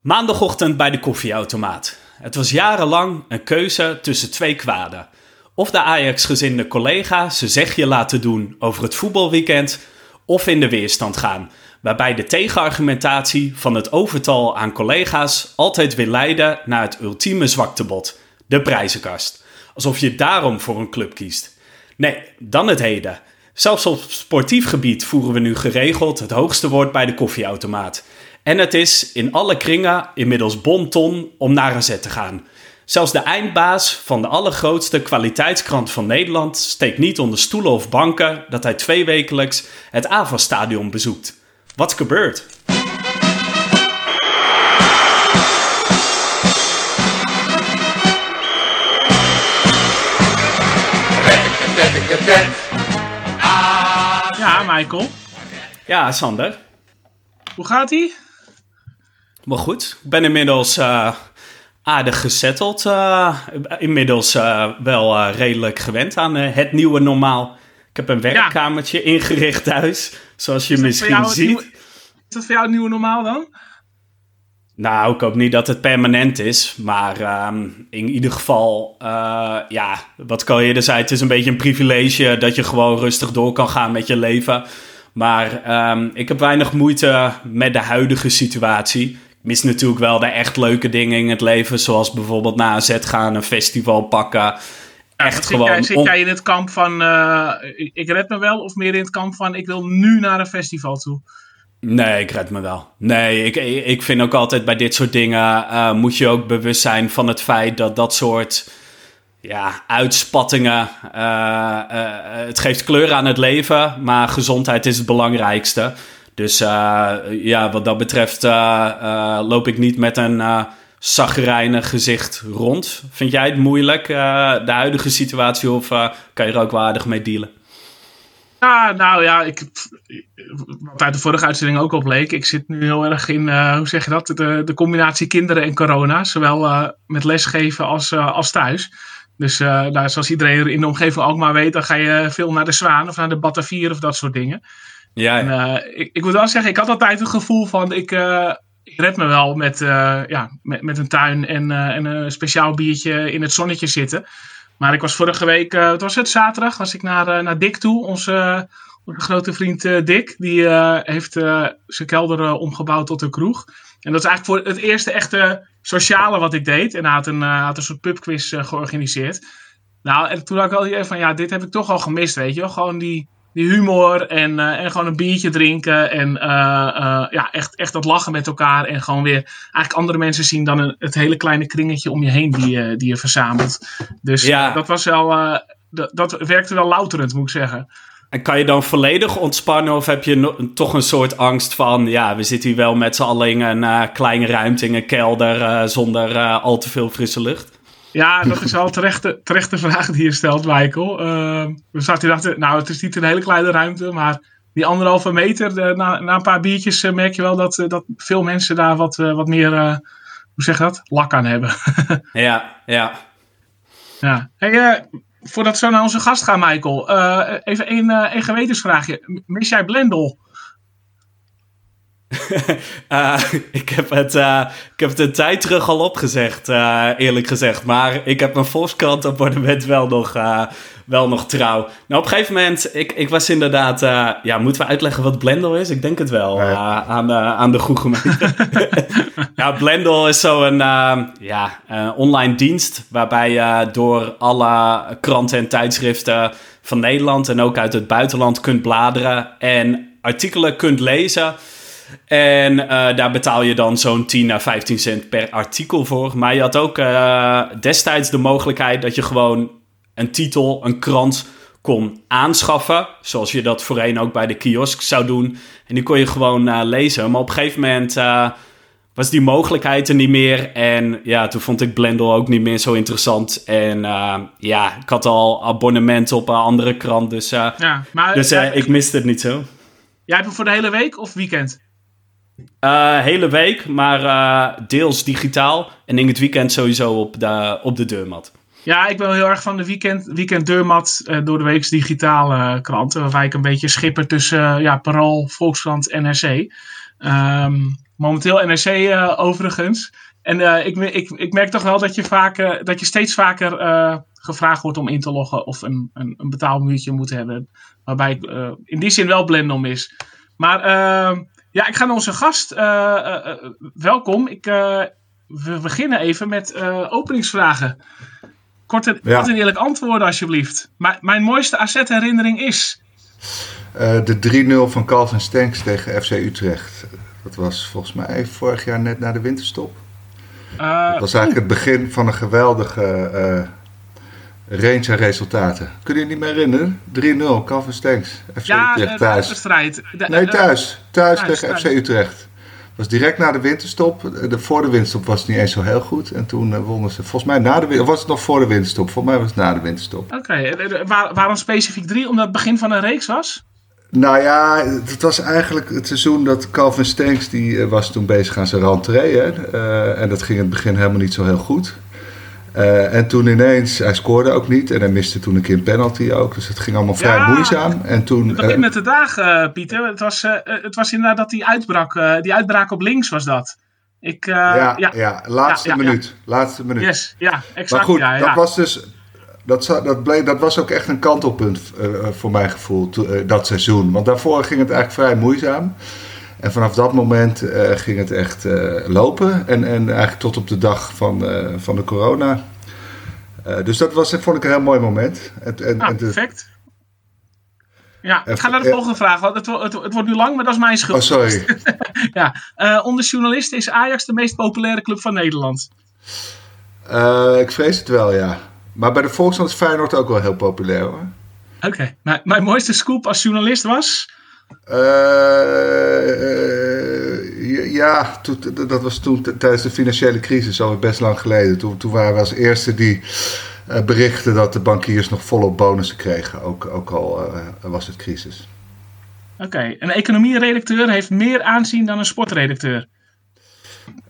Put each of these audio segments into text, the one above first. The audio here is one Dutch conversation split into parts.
Maandagochtend bij de koffieautomaat. Het was jarenlang een keuze tussen twee kwaden. Of de Ajax-gezinde collega zijn zegje laten doen over het voetbalweekend, of in de weerstand gaan, waarbij de tegenargumentatie van het overtal aan collega's altijd weer leidde naar het ultieme zwaktebod, de prijzenkast. Alsof je daarom voor een club kiest. Nee, dan het heden. Zelfs op sportief gebied voeren we nu geregeld het hoogste woord bij de koffieautomaat. En het is in alle kringen inmiddels bonton om naar een zet te gaan. Zelfs de eindbaas van de allergrootste kwaliteitskrant van Nederland steekt niet onder stoelen of banken dat hij tweewekelijks het AVA-stadion bezoekt. Wat gebeurt? Ja, Michael. Ja, Sander. Hoe gaat ie? Maar goed, ik ben inmiddels eh, aardig gezetteld. eh, inmiddels eh, wel redelijk gewend aan het nieuwe normaal. Ik heb een werkkamertje ingericht thuis, zoals je misschien ziet. nieuwe- Is dat voor jou het nieuwe normaal dan? Nou, ik hoop niet dat het permanent is. Maar ehm, in ieder geval, ja, wat ik al eerder zei, het is een beetje een privilege dat je gewoon rustig door kan gaan met je leven. Maar ehm, ik heb weinig moeite met de huidige situatie. Mis natuurlijk wel de echt leuke dingen in het leven, zoals bijvoorbeeld naar een zet gaan, een festival pakken. Echt zit gewoon. Jij, zit jij in het kamp van eh, ik, red me wel? Of meer in het kamp van ik wil nu naar een festival toe? Nee, ik red me wel. Nee, ik, ik vind ook altijd bij dit soort dingen eh, moet je ook bewust zijn van het feit dat dat soort ja, uitspattingen. eh, het geeft kleur aan het leven, maar gezondheid is het belangrijkste. Dus eh, ja, wat dat betreft eh, eh, loop ik niet met een zagrijnig gezicht rond. Vind jij het moeilijk, de huidige situatie, of kan je er ook waardig mee dealen? Ja, nou ja, ik, wat uit de vorige uitzending ook al bleek. Ik zit nu heel erg in, hoe zeg je dat, de, de combinatie kinderen en corona. Zowel met lesgeven als, als thuis. Dus nou, zoals iedereen in de omgeving ook maar weet, dan ga je veel naar de Zwaan of naar de Batavier of dat soort dingen. Ja, eh, ik, ik moet wel zeggen, ik had altijd het gevoel van ik, eh, ik red me wel met, eh, ja, met, met een tuin en, en een speciaal biertje in het zonnetje zitten. Maar ik was vorige week, wat was het, zaterdag, was ik naar, naar Dick toe. Onze, onze grote vriend Dick, die heeft zijn kelder omgebouwd tot een kroeg. En dat is eigenlijk voor het eerste echte sociale wat ik deed. En hij had een, had een soort pubquiz georganiseerd. Nou, en toen had ik wel idee van, ja, dit heb ik toch al gemist, weet je wel. Gewoon die, die humor en, eh, en gewoon een biertje drinken. En eh, eh, ja, echt, echt dat lachen met elkaar. En gewoon weer eigenlijk andere mensen zien dan een, het hele kleine kringetje om je heen die, je- die je verzamelt. Dus Ja. dat was wel, dat, werkte wel louterend, moet ik zeggen. En kan je dan volledig ontspannen of heb je no- toch een soort angst van... ja, we zitten hier wel met z'n allen in een kleine ruimte, in een kelder... zonder al te veel frisse lucht? Ja, dat is wel een terechte, terechte vraag die je stelt, Michael. Eh, we zaten hier achter, nou, het is niet een hele kleine ruimte, maar die anderhalve meter, na, na een paar biertjes eh, merk je wel dat, eh, dat veel mensen daar wat, eh, wat meer, hoe zeg je dat, lak aan hebben. Ja, ja. ja. Hey, voordat we zo naar onze gast gaan, Michael, even één één gewetensvraagje. Mis jij Blendel? Eh, ik, heb het, eh, ik heb het een tijd terug al opgezegd, eh, eerlijk gezegd. Maar ik heb mijn Volkskrant abonnement wel nog, wel nog trouw. Nou, op een gegeven moment, ik, ik was inderdaad... ja, moeten we uitleggen wat Blendel is? Ik denk het wel, aan, de aan de goede gemeente. ja, Blendel is zo'n ja, online dienst... waarbij je door alle kranten en tijdschriften van Nederland... en ook uit het buitenland kunt bladeren... en artikelen kunt lezen... En eh, daar betaal je dan zo'n 10 à 15 cent per artikel voor. Maar je had ook eh, destijds de mogelijkheid dat je gewoon een titel, een krant kon aanschaffen. Zoals je dat voorheen ook bij de kiosk zou doen. En die kon je gewoon eh, lezen. Maar op een gegeven moment was die mogelijkheid er niet meer. En ja, toen vond ik Blendel ook niet meer zo interessant. En ja, ik had al abonnement op een andere krant. Dus, Ja, maar dus ik miste het niet zo. jij hebt hem voor de hele week of weekend? Eh, hele week, maar eh, deels digitaal. En in het weekend sowieso op de, op de deurmat. Ja, ik ben heel erg van de weekend, weekend deurmat eh, door de weeks digitale kranten. Waarbij ik een beetje schipper tussen ja, Parool, Volkskrant NRC. Ehm, momenteel NRC overigens. En ik, ik, ik merk toch wel dat je, vaak, dat je steeds vaker gevraagd wordt om in te loggen of een, een, een betaalmuurtje moet hebben. Waarbij ik in die zin wel blend om is. Maar ehm, ja, ik ga naar onze gast. welkom. Ik, we beginnen even met openingsvragen. Kort en, ja. kort en eerlijk antwoorden, alsjeblieft. Maar mijn mooiste AZ-herinnering is? Uh, de 3-0 van Calvin Stenks tegen FC Utrecht. Dat was volgens mij vorig jaar net na de winterstop. Uh, dat was eigenlijk het begin van een geweldige range aan resultaten. Kun je je niet meer herinneren? 3-0, Calvin Stenks. FC ja, Utrecht thuis. nee, thuis. Thuis, tegen FC Utrecht was direct na de winterstop. De, voor de winterstop was het niet eens zo heel goed. En toen uh, wonnen ze, volgens mij na de winterstop, was het nog voor de winterstop? Volgens mij was het na de winterstop. Oké, okay. Waar, waarom specifiek drie? Omdat het begin van een reeks was? Nou ja, het was eigenlijk het seizoen dat Calvin Stenks, die eh, was toen bezig aan zijn rentree. Hè? Uh, en dat ging in het begin helemaal niet zo heel goed. Uh, en toen ineens, hij scoorde ook niet en hij miste toen een keer een penalty ook. Dus het ging allemaal vrij ja, moeizaam. En toen, het begin uh, met de dagen, uh, Pieter. Het was, het was inderdaad dat die uitbrak. die uitbraak op links was dat. Ik, ja, ja, ja, laatste minuut. Laatste minuut. Yes, ja, exact. Maar goed, dat was dus... Dat, dat, bleek, dat was ook echt een kantelpunt voor mijn gevoel, dat seizoen. Want daarvoor ging het eigenlijk vrij moeizaam. En vanaf dat moment uh, ging het echt uh, lopen. En, en eigenlijk tot op de dag van, uh, van de corona. dus dat was, vond ik een heel mooi moment. En, en, ah, perfect. Ja, ik ga naar de volgende vraag. Want het, het, het, wordt nu lang, maar dat is mijn schuld. Oh, sorry. ja, onder journalisten is Ajax de meest populaire club van Nederland. ik vrees het wel, ja. Maar bij de Volkskrant is Feyenoord ook wel heel populair hoor. Oké, okay. mijn, mijn mooiste scoop als journalist was... Uh, ja, dat was toen tijdens de financiële crisis, alweer best lang geleden. Toen, toen waren we als eerste die uh, berichten dat de bankiers nog volop bonussen kregen, ook, ook al was het crisis. Oké, een economieredacteur heeft meer aanzien dan een sportredacteur.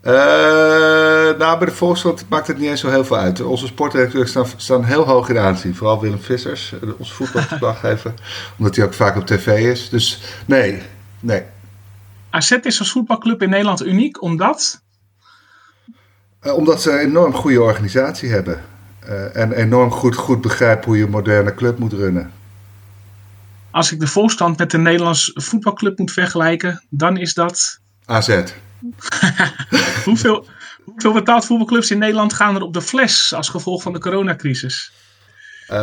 Uh, nou, bij de Volkskrant maakt het niet eens zo heel veel uit. Onze sportredacteurs staan, staan heel hoog in aanzien. Vooral Willem Vissers, eh, onze voetbalverslaggever. omdat hij ook vaak op tv is. Dus nee, nee. AZ is als voetbalclub in Nederland uniek, omdat? Uh, omdat ze een enorm goede organisatie hebben. Uh, en enorm goed, goed begrijpen hoe je een moderne club moet runnen. Als ik de volstand met de Nederlandse voetbalclub moet vergelijken, dan is dat... AZ. hoeveel, hoeveel betaald voetbalclubs in Nederland gaan er op de fles als gevolg van de coronacrisis? Uh,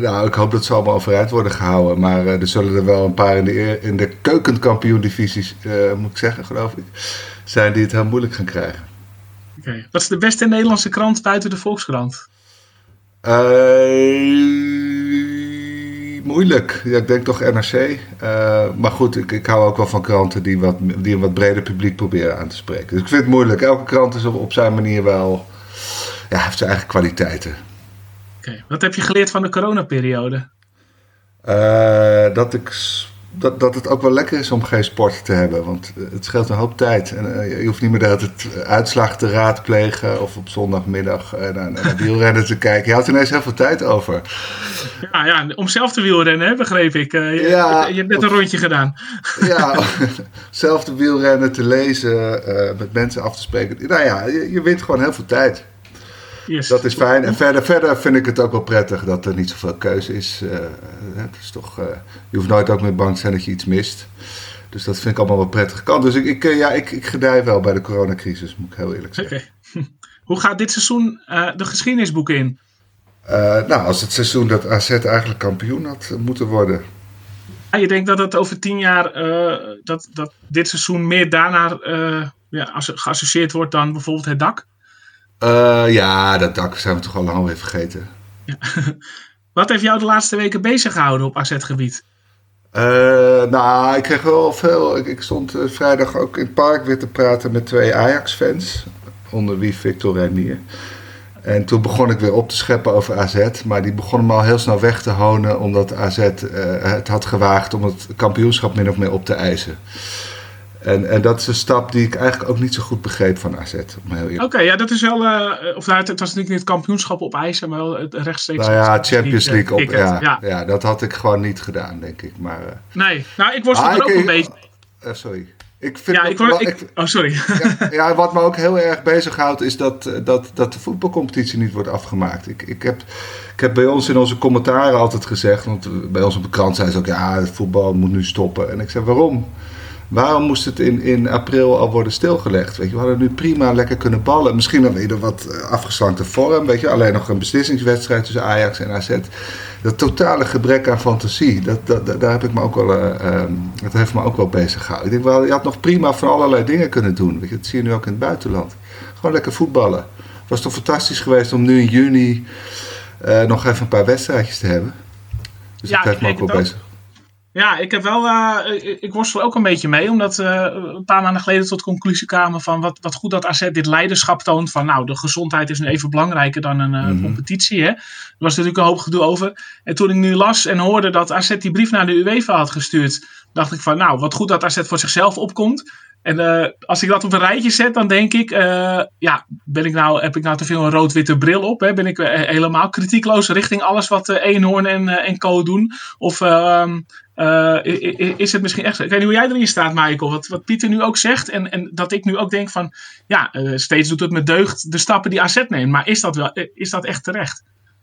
nou, ik hoop dat ze allemaal overeind worden gehouden. Maar uh, er zullen er wel een paar in de, in de keukenkampioen-divisies, uh, moet ik zeggen, geloof ik, zijn die het heel moeilijk gaan krijgen. Oké. Okay. Wat is de beste Nederlandse krant buiten de Volkskrant? Moeilijk. Ja, ik denk toch NRC. Uh, maar goed, ik, ik hou ook wel van kranten die, wat, die een wat breder publiek proberen aan te spreken. Dus ik vind het moeilijk. Elke krant is op, op zijn manier wel... Ja, heeft zijn eigen kwaliteiten. Oké, wat heb je geleerd van de coronaperiode? Uh, dat ik dat, dat het ook wel lekker is om geen sport te hebben. Want het scheelt een hoop tijd. En uh, je hoeft niet meer dat het uitslag te raadplegen of op zondagmiddag uh, naar, naar wielrennen te kijken. Je had ineens heel veel tijd over. Ja, ja om zelf te wielrennen, hè, begreep ik. Uh, je, ja, je, hebt net een rondje gedaan. Ja, zelf te wielrennen, te lezen, met mensen af te spreken. Nou ja, je, je wint gewoon heel veel tijd. Yes. Dat is fijn. En verder, verder vind ik het ook wel prettig dat er niet zoveel keuze is. Uh, het is toch, uh, je hoeft nooit ook meer bang te zijn dat je iets mist. Dus dat vind ik allemaal wel prettig kan. Dus ik, ik, ja, ik, ik gedij wel bij de coronacrisis, moet ik heel eerlijk zeggen. Okay. Hoe gaat dit seizoen de geschiedenisboeken in? nou, als het seizoen dat AZ eigenlijk kampioen had moeten worden. Ja, je denkt dat het over tien jaar, dat, dat dit seizoen meer daarna ja, geassocieerd wordt dan bijvoorbeeld het dak? Uh, ja, dat dak zijn we toch al lang alweer vergeten. Ja. Wat heeft jou de laatste weken bezig gehouden op AZ-gebied? Uh, nou, ik kreeg wel veel. Ik, ik stond uh, vrijdag ook in het park weer te praten met twee Ajax-fans. Onder wie Victor Renier. En toen begon ik weer op te scheppen over AZ. Maar die begonnen me al heel snel weg te honen. Omdat AZ het had gewaagd om het kampioenschap min of meer op te eisen. En, en dat is een stap die ik eigenlijk ook niet zo goed begreep van AZ. Oké, ja, dat is wel. Uh, of nou, het, was natuurlijk niet het kampioenschap op ijs, maar wel het rechtstreeks. Nou ja, Champions League op. Ja, ja, ja. dat had ik gewoon niet gedaan, denk ik. Maar, uh, nee, nou, ik worstel ah, er ook een beetje. Eh, sorry. Ik vind Ja, ik ook hoor... wel- Ik, oh, sorry. ja, ja, wat me ook heel erg bezighoudt is dat, eh, dat, dat de voetbalcompetitie niet wordt afgemaakt. Ik, ik, heb, ik heb bij ons in onze commentaren altijd gezegd, want eh, bij ons op de krant zei ze ook, ja, het voetbal moet nu stoppen. En ik zei, waarom? Waarom moest het in, in april al worden stilgelegd? Weet je, we hadden nu prima lekker kunnen ballen. Misschien dan weer wat eh, afgeslankte vorm, weet je. Alleen nog een beslissingswedstrijd tussen Ajax en AZ. Dat totale gebrek aan fantasie, dat, dat, daar heb ik me ook wel, eh, ehm, dat heeft me ook wel bezig gehouden. Ik denk wel, je had nog prima van allerlei dingen kunnen doen. Weet je, dat zie je nu ook in het buitenland. Gewoon lekker voetballen. Het was toch fantastisch geweest om nu in juni eh, nog even een paar wedstrijdjes te hebben. Dus Ja, dat heeft me ook wel bezig. Ja, ik heb wel. eh, ik- ik worstel ook een beetje mee, omdat we een paar maanden geleden tot de conclusie kwamen van wat, wat goed dat AZ dit leiderschap toont. Van nou, de gezondheid is nu even belangrijker dan een eh, Mhm. competitie. Hè? Er was natuurlijk een hoop gedoe over. En toen ik nu las en hoorde dat AZ die brief naar de UEFA had gestuurd, dacht ik van nou, wat goed dat AZ voor zichzelf opkomt. En eh, als ik dat op een rijtje zet, dan denk ik, eh, ja, ben ik nou, heb ik nou te veel een rood-witte bril op? Hè? Ben ik eh, helemaal kritiekloos richting alles wat Eenhoorn en, en Co doen? Of ehm, eh, is het misschien echt? Ik weet niet hoe jij erin staat, Michael. Wat, wat Pieter nu ook zegt. En, en dat ik nu ook denk van... Ja, steeds doet het met deugd de stappen die AZ neemt. Maar is dat, wel, is dat echt terecht?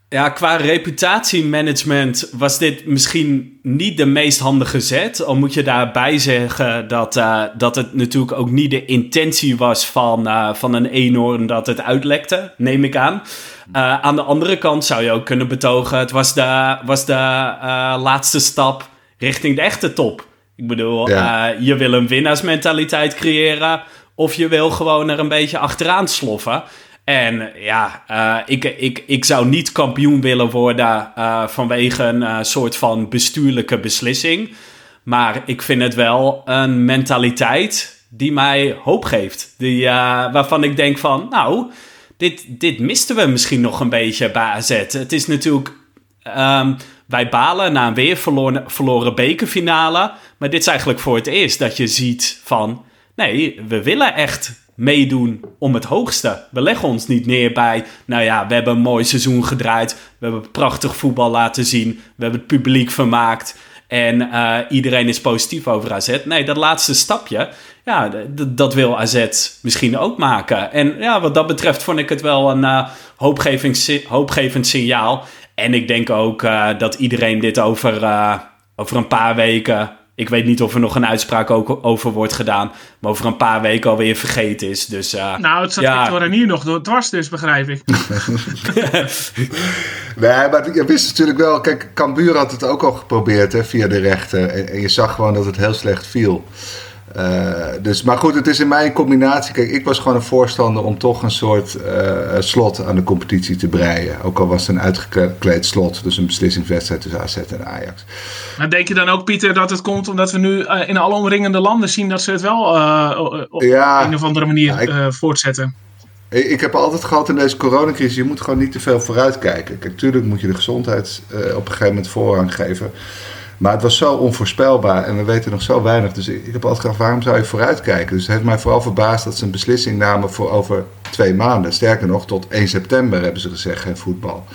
Ja, qua reputatiemanagement was dit misschien niet de meest handige zet. Al moet je daarbij zeggen dat, eh, dat het natuurlijk ook niet de intentie was van, eh, van een eenhoorn dat het uitlekte, neem ik aan. Eh, aan de andere kant zou je ook kunnen betogen, het was de, was de laatste stap richting de echte top. Ik bedoel, Ja. je wil een winnaarsmentaliteit creëren of je wil gewoon er een beetje achteraan sloffen. En ja, eh, ik, ik, ik zou niet kampioen willen worden eh, vanwege een eh, soort van bestuurlijke beslissing. Maar ik vind het wel een mentaliteit die mij hoop geeft. Die, waarvan ik denk van, nou, dit, dit misten we misschien nog een beetje bij AZ. Het is natuurlijk... ehm, wij balen na een weer verloren, verloren bekerfinale. Maar dit is eigenlijk voor het eerst dat je ziet van... Nee, we willen echt meedoen om het hoogste. We leggen ons niet neer bij... Nou ja, we hebben een mooi seizoen gedraaid. We hebben prachtig voetbal laten zien. We hebben het publiek vermaakt. En eh, iedereen is positief over AZ. Nee, dat laatste stapje... Ja, dat wil AZ misschien ook maken. En ja, wat dat betreft vond ik het wel een eh, hoopgevend, hoopgevend signaal. En ik denk ook eh, dat iedereen dit over, over een paar weken. Ik weet niet of er nog een uitspraak ook over wordt gedaan. Maar over een paar weken alweer vergeten is. Dus eh, Nou, het zat Ja. Victor Renier nog door dwars dus, begrijp ik. Nee, maar je wist natuurlijk wel... Kijk, Cambuur had het ook al geprobeerd hè, via de rechter. En, en je zag gewoon dat het heel slecht viel. Eh, dus, maar goed, het is in mij een combinatie. Kijk, ik was gewoon een voorstander om toch een soort eh, slot aan de competitie te breien. Ook al was het een uitgekleed slot. Dus een beslissingswedstrijd tussen AZ en Ajax. Maar denk je dan ook, Pieter, dat het komt omdat we nu eh, in alle omringende landen zien dat ze het wel op Ja. een of andere manier ik- voortzetten? Ik heb altijd gehad in deze coronacrisis, je moet gewoon niet te veel vooruitkijken. Kijk, tuurlijk moet je de gezondheid op een gegeven moment voorrang geven. Maar het was zo onvoorspelbaar en we weten nog zo weinig. Dus ik, heb altijd gedacht, waarom zou je vooruitkijken? Dus het heeft mij vooral verbaasd dat ze een beslissing namen voor over twee maanden. Sterker nog, tot 1 september hebben ze gezegd, geen voetbal.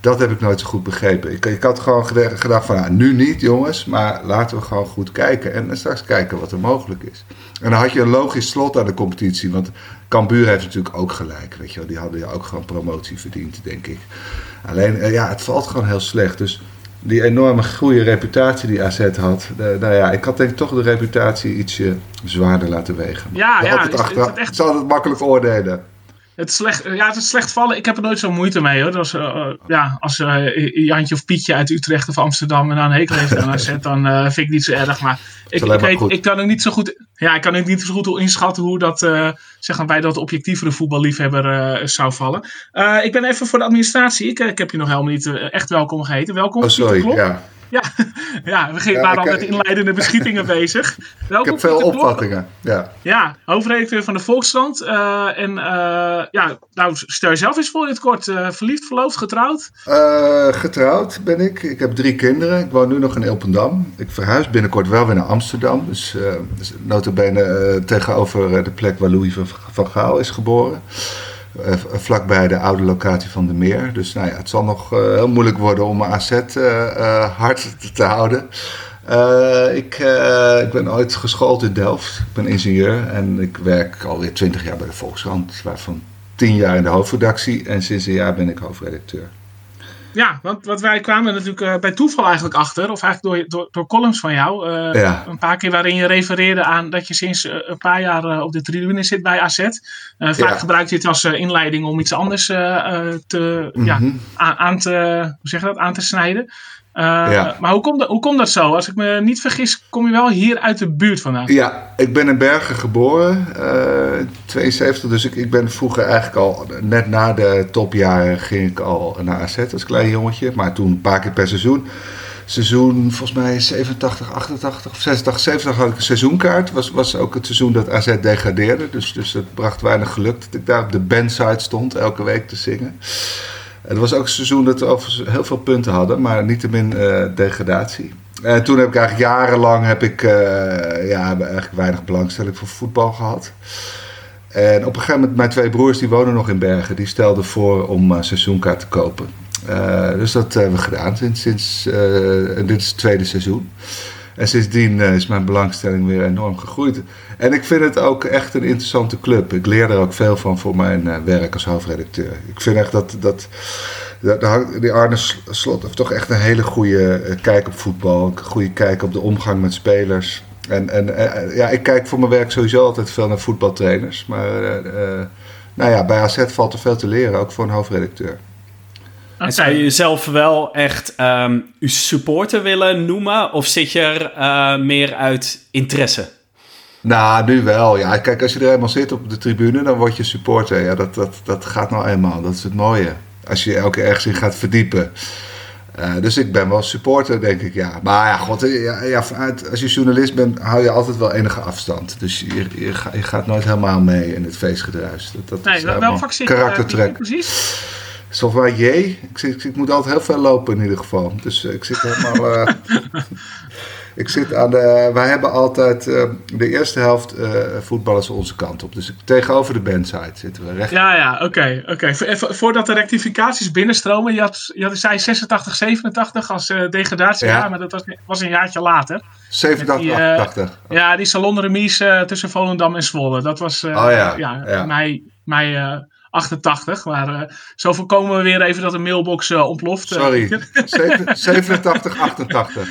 Dat heb ik nooit zo goed begrepen. Ik, ik had gewoon gedacht van, nou, nu niet jongens, maar laten we gewoon goed kijken. En straks kijken wat er mogelijk is. En dan had je een logisch slot aan de competitie. Want Cambuur heeft natuurlijk ook gelijk. Weet je wel. Die hadden ja ook gewoon promotie verdiend, denk ik. Alleen, eh, ja, het valt gewoon heel slecht. Dus die enorme goede reputatie die AZ had. eh, nou ja, ik had denk ik toch de reputatie ietsje zwaarder laten wegen. Ja, Maar ja, altijd is- is achteraf- het echt- het is altijd makkelijk oordelen. Het slecht, ja, het is slecht vallen. Ik heb er nooit zo moeite mee hoor. Eh, eh, ja, als eh, Jantje of Pietje uit Utrecht of Amsterdam en dan een hekel heeft aan AZ, dan vind ik niet zo erg. Maar ik, alleen ik, maar weet, goed. ik kan ook niet zo goed, ja, ik kan ook niet zo goed inschatten hoe dat zeg maar, bij dat objectievere voetballiefhebber zou vallen. Ik ben even voor de administratie. Ik, ik heb je nog helemaal niet echt welkom geheten. Welkom. Oh, sorry. Ja. Ja, ja, we Ja, waren al met inleidende beschietingen bezig. Welkom, Ik heb veel opvattingen. Ja. Ja, hoofdredacteur van de Volkskrant. Eh, en eh, ja, nou, stel jezelf eens voor in het kort. Eh, verliefd, verloofd, getrouwd? Eh, getrouwd ben ik. Ik heb drie kinderen. Ik woon nu nog in Elpendam. Ik verhuis binnenkort wel weer naar Amsterdam. Dus, eh dus notabene eh, tegenover eh, de plek waar Louis van, van Gaal is geboren. Eh, vlakbij de oude locatie van de Meer. Dus nou ja, het zal nog eh, heel moeilijk worden om mijn AZ eh, hard te, houden. Ik, ik ben ooit geschoold in Delft. Ik ben ingenieur en ik werk alweer twintig jaar bij de Volkskrant. Waarvan tien jaar in de hoofdredactie en sinds een jaar ben ik hoofdredacteur. Ja, want, want wij kwamen natuurlijk uh, bij toeval eigenlijk achter, of eigenlijk door, door, door columns van jou. Ja. Een paar keer waarin je refereerde aan dat je sinds een paar jaar op de tribune zit bij AZ. vaak ja. gebruikt je het als inleiding om iets anders te, mm -hmm. ja, aan, aan, te, hoe zeg je dat, aan te snijden. Ja. Maar hoe komt, dat, hoe komt dat zo? Als ik me niet vergis, kom je wel hier uit de buurt vandaan. Ja, ik ben in Bergen geboren, uh, 72. Dus ik, ik ben vroeger eigenlijk al, net na de topjaren, ging ik al naar AZ als klein jongetje. Maar toen een paar keer per seizoen. Seizoen volgens mij 87, 88 of 86, 70 had ik een seizoenkaart. Was, was ook het seizoen dat AZ degradeerde. Dus, dus het bracht weinig geluk dat ik daar op de bandside stond elke week te zingen. Het was ook een seizoen dat we heel veel punten hadden, maar niettemin uh, degradatie. En toen heb ik eigenlijk jarenlang heb ik, uh, ja, eigenlijk weinig belangstelling voor voetbal gehad. En op een gegeven moment, mijn twee broers die wonen nog in Bergen, die stelden voor om uh, seizoenkaart te kopen. dus dat hebben we gedaan sinds, sinds dit is het tweede seizoen. En sindsdien is mijn belangstelling weer enorm gegroeid. En ik vind het ook echt een interessante club. Ik leer er ook veel van voor mijn uh, werk als hoofdredacteur. Ik vind echt dat, dat, dat die Arne Slot heeft toch echt een hele goede uh, kijk op voetbal. Een goede kijk op de omgang met spelers. En, en ja, ik kijk voor mijn werk sowieso altijd veel naar voetbaltrainers. Maar nou ja, bij AZ valt er veel te leren, ook voor een hoofdredacteur. En zou je jezelf wel echt um, uw supporter willen noemen? Of zit je er meer uit interesse? Nou, nu wel. Ja, kijk, als je er eenmaal zit op de tribune, dan word je supporter. Ja, dat, dat, dat gaat nou eenmaal. Dat is het mooie. Als je elke ergens in gaat verdiepen. Uh, dus ik ben wel supporter, denk ik, ja. Maar ja, god, ja, ja, als je journalist bent, hou je altijd wel enige afstand. Dus je, je, je gaat nooit helemaal mee in het feestgedruis. Dat, dat nee, is wel karaktertrek. Uh, precies? Zoals waar J. Ik, ik, ik, moet altijd heel veel lopen in ieder geval. Dus uh, ik zit helemaal... Ik zit aan de. Wij hebben altijd uh, de eerste helft uh, voetballers onze kant op. Dus tegenover de bandside zitten we recht. Ja, ja, oké. Okay, okay. Voordat de rectificaties binnenstromen, je had, je had zei 86, 87 als uh, degradatie. Ja. maar dat was, was een jaartje later. 87, die, 88. Ja, die salonremise tussen Volendam en Zwolle. Dat was oh, ja. Ja, ja. mei, mei 88. Maar uh, zo voorkomen we weer even dat de mailbox uh, ontploft. Uh, Sorry, 87, 88.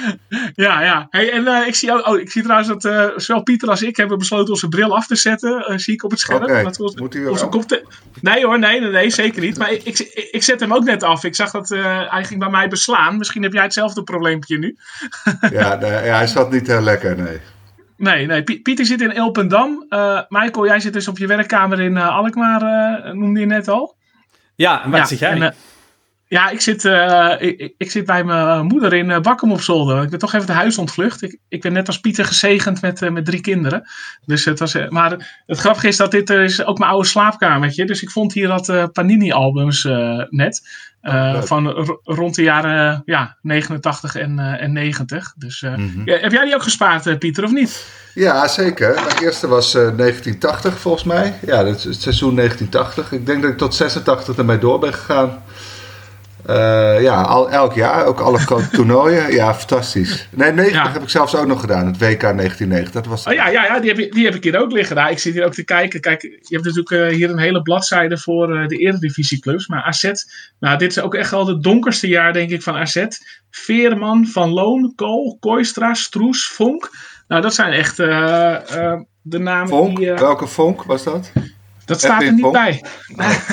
ja, ja. Hey, en ik, zie, oh, ik zie trouwens dat zowel Pieter als ik hebben besloten onze bril af te zetten. zie ik op het scherm. Okay. Dat Moet hij onze te... Nee hoor, nee, nee, nee, zeker niet. Maar ik, ik, ik, zet hem ook net af. Ik zag dat hij ging bij mij beslaan. Misschien heb jij hetzelfde probleempje nu. ja, nee, ja, hij zat niet heel lekker, nee. Nee, nee. Pieter zit in Elpendam. Uh, Michael, jij zit dus op je werkkamer in uh, Alkmaar, uh, noemde je net al. Ja, en waar zit jij? En, ja, ik zit, ik, ik, zit bij mijn moeder in Bakkum op zolder. Ik ben toch even de huis ontvlucht. Ik, ik ben net als Pieter gezegend met, met drie kinderen. Dus het was, maar het grappige is dat dit is ook mijn oude slaapkamertje. Dus ik vond hier dat Panini-albums net. Uh, van rond de jaren ja, 89 en, en 90. Dus uh, mm -hmm. ja, heb jij die ook gespaard, Pieter, of niet? Ja, zeker. De eerste was 1980 volgens mij. Ja, het, het seizoen 1980. Ik denk dat ik tot 86 ermee door ben gegaan. Uh, ja, al, elk jaar, ook alle toernooien. Ja, fantastisch. Nee, 90 ja. heb ik zelfs ook nog gedaan, het WK 1990. Dat was... Oh, ja, ja, ja die, heb, die heb ik hier ook liggen. Daar. Ik zit hier ook te kijken. Kijk, je hebt natuurlijk uh, hier een hele bladzijde voor uh, de eredivisieclubs. Maar AZ, nou, dit is ook echt wel het donkerste jaar, denk ik, van AZ. Veerman, Van Loon, Kool, Kooistra, Stroes, Vonk. Nou, dat zijn echt de namen Vonk? die... Welke Vonk was dat? Dat staat er niet Vonk? bij.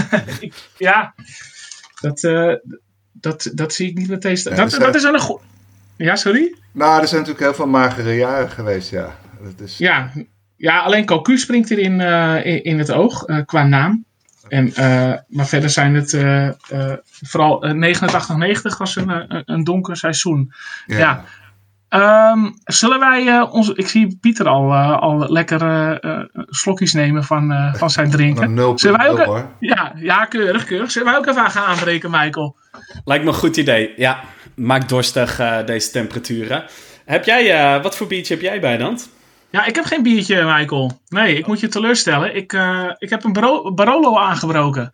ja, dat, uh, dat, dat zie ik niet meteen staan. dat, dat is een goed. Ja, sorry? Nou, er zijn natuurlijk heel veel magere jaren geweest, ja. Dat is... ja, ja, alleen Cocu springt erin uh, in, in het oog, uh, qua naam. En, maar verder zijn het vooral 89-90 was een, een donker seizoen. Ja. ja. Um, zullen wij uh, ons. Ik zie Pieter al, uh, al lekker uh, slokjes nemen van, van zijn drinken. Nul, zullen wij ook, hoor. Ja, ja, keurig, keurig. Zullen wij ook even gaan aanbreken, Michael? Lijkt me een goed idee. Ja, maak dorstig deze temperaturen. Heb jij, wat voor biertje heb jij bij dan? Ja, ik heb geen biertje, Michael. Nee, ik moet je teleurstellen. Ik, ik heb een Barolo aangebroken.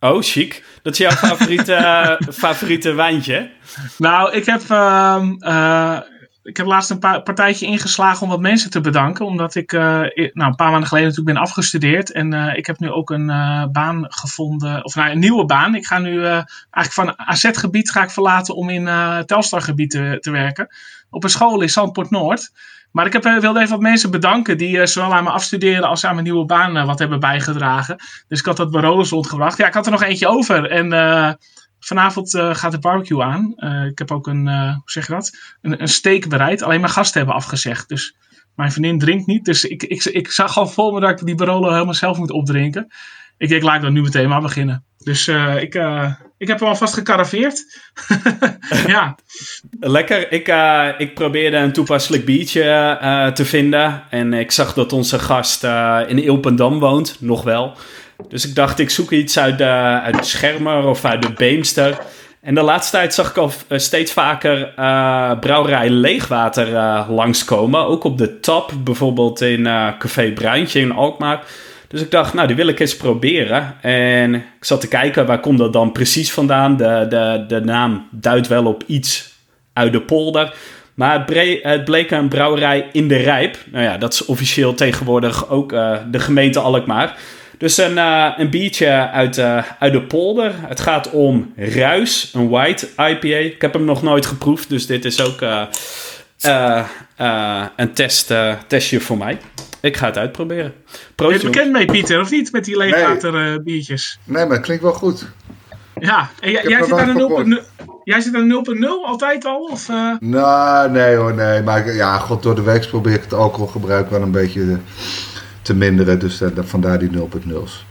Oh, chic. Dat is jouw favoriete, favoriete wijntje? Nou, ik heb. Uh, ik heb laatst een paar, partijtje ingeslagen om wat mensen te bedanken. Omdat ik uh, nou, een paar maanden geleden natuurlijk ben afgestudeerd. En uh, ik heb nu ook een uh, baan gevonden. Of nou, een nieuwe baan. Ik ga nu eigenlijk van AZ-gebied ga ik verlaten om in Telstar-gebied te, te, werken. Op een school in Zandpoort Noord. Maar ik heb, wilde even wat mensen bedanken die zowel aan mijn afstuderen als aan mijn nieuwe baan wat hebben bijgedragen. Dus ik had dat bij Rollers rondgebracht. Ja, ik had er nog eentje over. En Vanavond uh, gaat de barbecue aan. Uh, ik heb ook een, uh, hoe zeg? Een, een steak bereid. Alleen mijn gasten hebben afgezegd. Dus mijn vriendin drinkt niet. Dus ik, ik, ik zag al voor me dat ik die Barolo helemaal zelf moet opdrinken. Ik denk, laat ik nu meteen maar beginnen. Dus ik, ik heb hem alvast gecaraveerd. ja. Lekker. Ik, ik probeerde een toepasselijk biertje te vinden. En ik zag dat onze gast in Ilpendam woont. Nog wel. Dus ik dacht, ik zoek iets uit de, uit Schermer of uit de Beemster. En de laatste tijd zag ik al eh, steeds vaker uh, brouwerij Leegwater uh, langskomen. Ook op de tap, bijvoorbeeld in Café Bruintje in Alkmaar. Dus ik dacht, nou, die wil ik eens proberen. En ik zat te kijken, waar komt dat dan precies vandaan? De, de, de naam duidt wel op iets uit de polder. Maar het, bleek een brouwerij in de Rijp. Nou ja, dat is officieel tegenwoordig ook de gemeente Alkmaar. Dus een, uh, een biertje uit, uh, uit de polder. Het gaat om Ruis, een white IPA. Ik heb hem nog nooit geproefd, dus dit is ook uh, een test, testje voor mij. Ik ga het uitproberen. ben je bekend mee, Pieter, of niet? Met die leegwater nee. biertjes. Nee, maar het klinkt wel goed. Ja, en jij, jij zit aan een 0.0 Jij zit aan 0.0 altijd al? Of, Nou, nee hoor, nee. Maar ja, god, door de week probeer ik het alcoholgebruik wel een beetje te minderen. Dus uh, vandaar die 0.0's.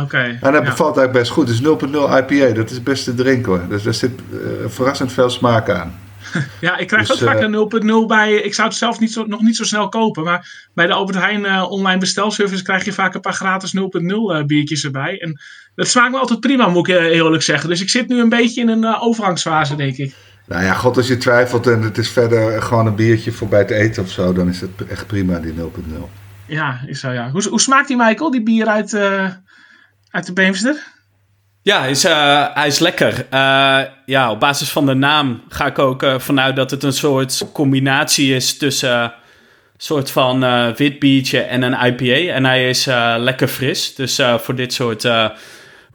Oké. en dat bevalt eigenlijk best goed. Dus 0.0 IPA, dat is best te drinken hoor. Dus daar zit uh, verrassend veel smaak aan. ja, ik krijg dus, ook vaak eh, een 0.0 bij. Ik zou het zelf niet zo, nog niet zo snel kopen. Maar bij de Albert Heijn online bestelservice krijg je vaak een paar gratis 0.0 biertjes erbij. En dat smaakt me altijd prima, moet ik eerlijk zeggen. Dus ik zit nu een beetje in een overgangsfase, denk ik. Nou ja, god, als je twijfelt en het is verder gewoon een biertje voorbij te eten of zo, dan is het echt prima, die 0.0. Ja, is zo, ja. Hoe, hoe smaakt die, Michael, die bier uit, uh, uit de Beemster? Ja, is, uh, hij is lekker. Uh, ja, op basis van de naam ga ik ook vanuit dat het een soort combinatie is tussen een soort van wit biertje en een IPA. En hij is lekker fris. Dus voor dit soort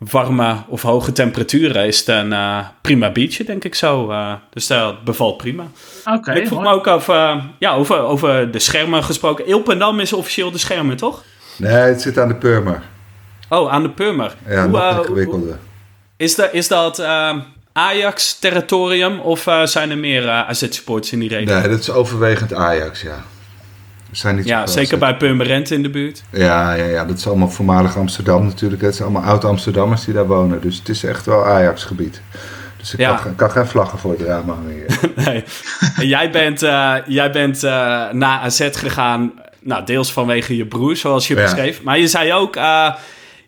warme of hoge temperaturen is het een uh, prima biertje, denk ik zo. Uh, dus dat bevalt prima. Oké. ik vroeg me ook over, ja, over, over de schermen gesproken. Ilpendam is officieel de schermen, toch? Nee, het zit aan de Purmer. Oh, aan de Purmer. Ja, hoe, nog ingewikkelder. Is, dat, is dat Ajax-territorium of zijn er meer AZ-sports in die regio? Nee, dat is overwegend Ajax, ja zijn niet ja, zeker bij Purmerend in de buurt. Ja, ja, ja, dat is allemaal voormalig Amsterdam natuurlijk. Het zijn allemaal oud-Amsterdammers die daar wonen. Dus het is echt wel Ajax-gebied. Dus ik ja. kan, kan, geen vlaggen voor het raam hangen nee. jij bent, uh, jij bent uh, naar AZ gegaan, nou, deels vanwege je broer, zoals je beschreef. Maar je zei ook, uh,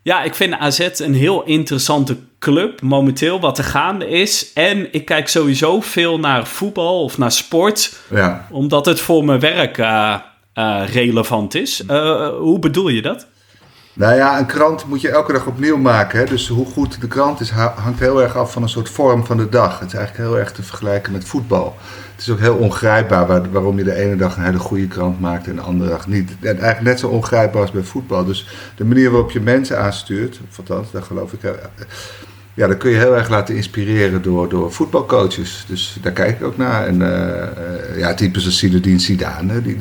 ja, ik vind AZ een heel interessante club momenteel wat er gaande is. En ik kijk sowieso veel naar voetbal of naar sport. Ja. Omdat het voor mijn werk relevant is. Uh, hoe bedoel je dat? Nou ja, een krant moet je elke dag opnieuw maken. Hè? Dus hoe goed de krant is, hangt heel erg af van een soort vorm van de dag. Het is eigenlijk heel erg te vergelijken met voetbal. Het is ook heel ongrijpbaar waar, waarom je de ene dag een hele goede krant maakt en de andere dag niet. En eigenlijk net zo ongrijpbaar als bij voetbal. Dus de manier waarop je mensen aanstuurt, of althans, daar geloof ik ja, dan kun je heel erg laten inspireren door, door voetbalcoaches. Dus daar kijk ik ook naar. En uh, ja, types als Zinedine Zidane die,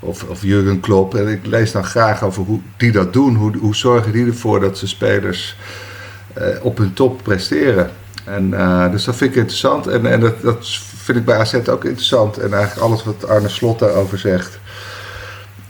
of, of Jurgen Klopp. En ik lees dan graag over hoe die dat doen. Hoe, hoe zorgen die ervoor dat ze spelers uh, op hun top presteren. En, dus dat vind ik interessant. En, en dat, dat vind ik bij AZ ook interessant. En eigenlijk alles wat Arne Slot daarover zegt.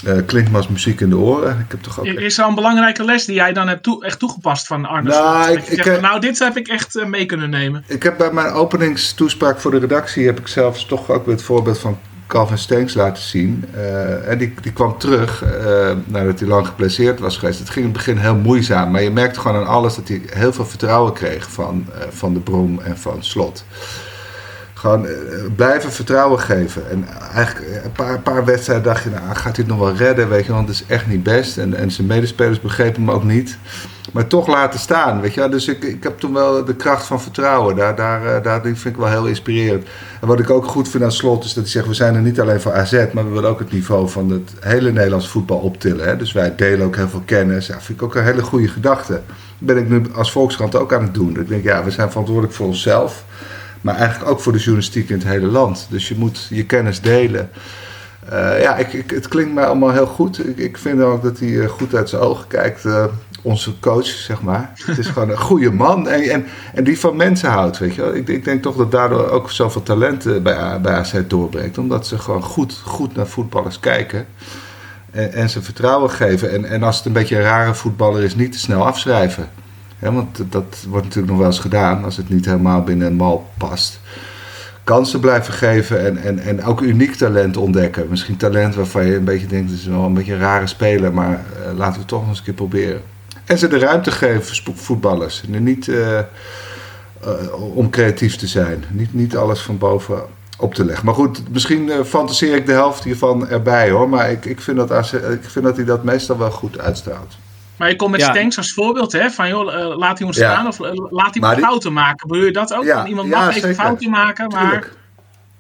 Uh, klinkt me als muziek in de oren. Ik heb toch ook Is er een belangrijke les die jij dan hebt toe, echt toegepast van Arne? Nou, ik, ik, nou, dit heb ik echt mee kunnen nemen. Ik heb bij mijn openingstoespraak voor de redactie... heb ik zelfs toch ook weer het voorbeeld van Calvin Stenks laten zien. Uh, en die, die kwam terug nadat hij lang geblesseerd was geweest. Het ging in het begin heel moeizaam. Maar je merkte gewoon aan alles dat hij heel veel vertrouwen kreeg van, van de Brom en van Slot Gewoon eh, blijven vertrouwen geven. En eigenlijk een paar, paar wedstrijden dacht je, nou, gaat hij het nog wel redden? Weet je, want het is echt niet best. En, en zijn medespelers begrepen hem ook niet. Maar toch laten staan, weet je Dus ik, ik heb toen wel de kracht van vertrouwen. Daar, daar, daar die vind ik wel heel inspirerend. En wat ik ook goed vind aan Slot is dat hij zegt... we zijn er niet alleen voor AZ, maar we willen ook het niveau van het hele Nederlands voetbal optillen. Hè? Dus wij delen ook heel veel kennis. Ja, vind ik ook een hele goede gedachte. Dat ben ik nu als Volkskrant ook aan het doen. Ik denk, ja, we zijn verantwoordelijk voor onszelf... Maar eigenlijk ook voor de journalistiek in het hele land. Dus je moet je kennis delen. Uh, ja, ik, ik, het klinkt mij allemaal heel goed. Ik, ik vind ook dat hij eh, goed uit zijn ogen kijkt. Onze coach, zeg maar. Het is gewoon een goede man. En, en, en die van mensen houdt, weet je wel. Ik, ik denk toch dat daardoor ook zoveel talent bij, bij AZ doorbreekt. Omdat ze gewoon goed, goed naar voetballers kijken. En, en ze vertrouwen geven. En, en als het een beetje een rare voetballer is, niet te snel afschrijven. Want dat wordt natuurlijk nog wel eens gedaan als het niet helemaal binnen een mal past. Kansen blijven geven en, en, en ook uniek talent ontdekken. Misschien talent waarvan je een beetje denkt, het is wel een beetje een rare speler, maar uh, laten we het toch eens een keer proberen. En ze de ruimte geven, voetballers. En niet uh, uh, om creatief te zijn. Niet, niet alles van boven op te leggen. Maar goed, misschien fantaseer ik de helft hiervan erbij hoor. Maar ik, ik, vind dat, ik vind dat hij dat meestal wel goed uitstraalt. Maar je komt met ja. Stanks als voorbeeld, hè? Van joh, uh, laat iemand staan of uh, laat iemand die... fouten maken. Bedoel je dat ook? Ja, iemand mag even fouten maken, maar... Tuurlijk.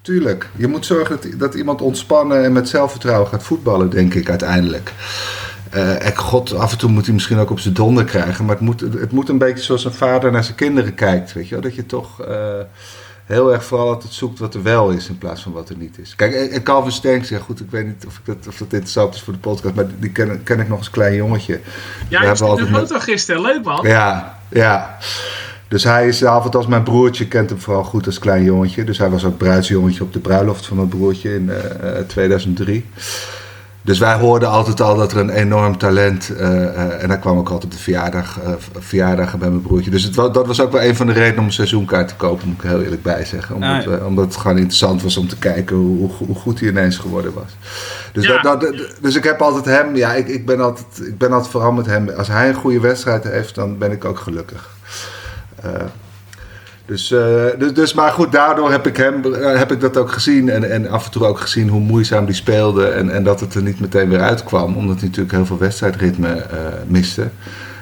Tuurlijk. Je moet zorgen dat, dat iemand ontspannen en met zelfvertrouwen gaat voetballen, denk ik uiteindelijk. Uh, en god, af en toe moet hij misschien ook op zijn donder krijgen. Maar het moet, het moet een beetje zoals een vader naar zijn kinderen kijkt. Weet je wel? Dat je toch heel erg vooral altijd zoekt wat er wel is in plaats van wat er niet is. Kijk, en Calvin Stenks, ja goed, ik weet niet of, ik dat, of dat interessant is voor de podcast, maar die ken, ken ik nog als klein jongetje. Ja, ik heb de foto gisteren, leuk man. Ja, ja. Dus hij is altijd als mijn broertje, kent hem vooral goed als klein jongetje. Dus hij was ook bruidsjongetje op de bruiloft van mijn broertje in uh, 2003. Dus wij hoorden altijd al dat er een enorm talent. Uh, en daar kwam ook altijd de verjaardag, uh, verjaardagen bij mijn broertje. Dus het, dat was ook wel een van de redenen om een seizoenkaart te kopen, moet ik heel eerlijk bij zeggen. Omdat, ah, omdat het gewoon interessant was om te kijken hoe, hoe, goed hij ineens geworden was. Dus, ja. dat, dat, dus ik heb altijd hem, ja, ik, ik, ben altijd, ik ben altijd vooral met hem. Als hij een goede wedstrijd heeft, dan ben ik ook gelukkig. Uh, dus, uh, dus, dus, maar goed, daardoor heb ik, hem, uh, heb ik dat ook gezien. En, en af en toe ook gezien hoe moeizaam die speelde. En, en dat het er niet meteen weer uitkwam. Omdat hij natuurlijk heel veel wedstrijdritme uh, miste.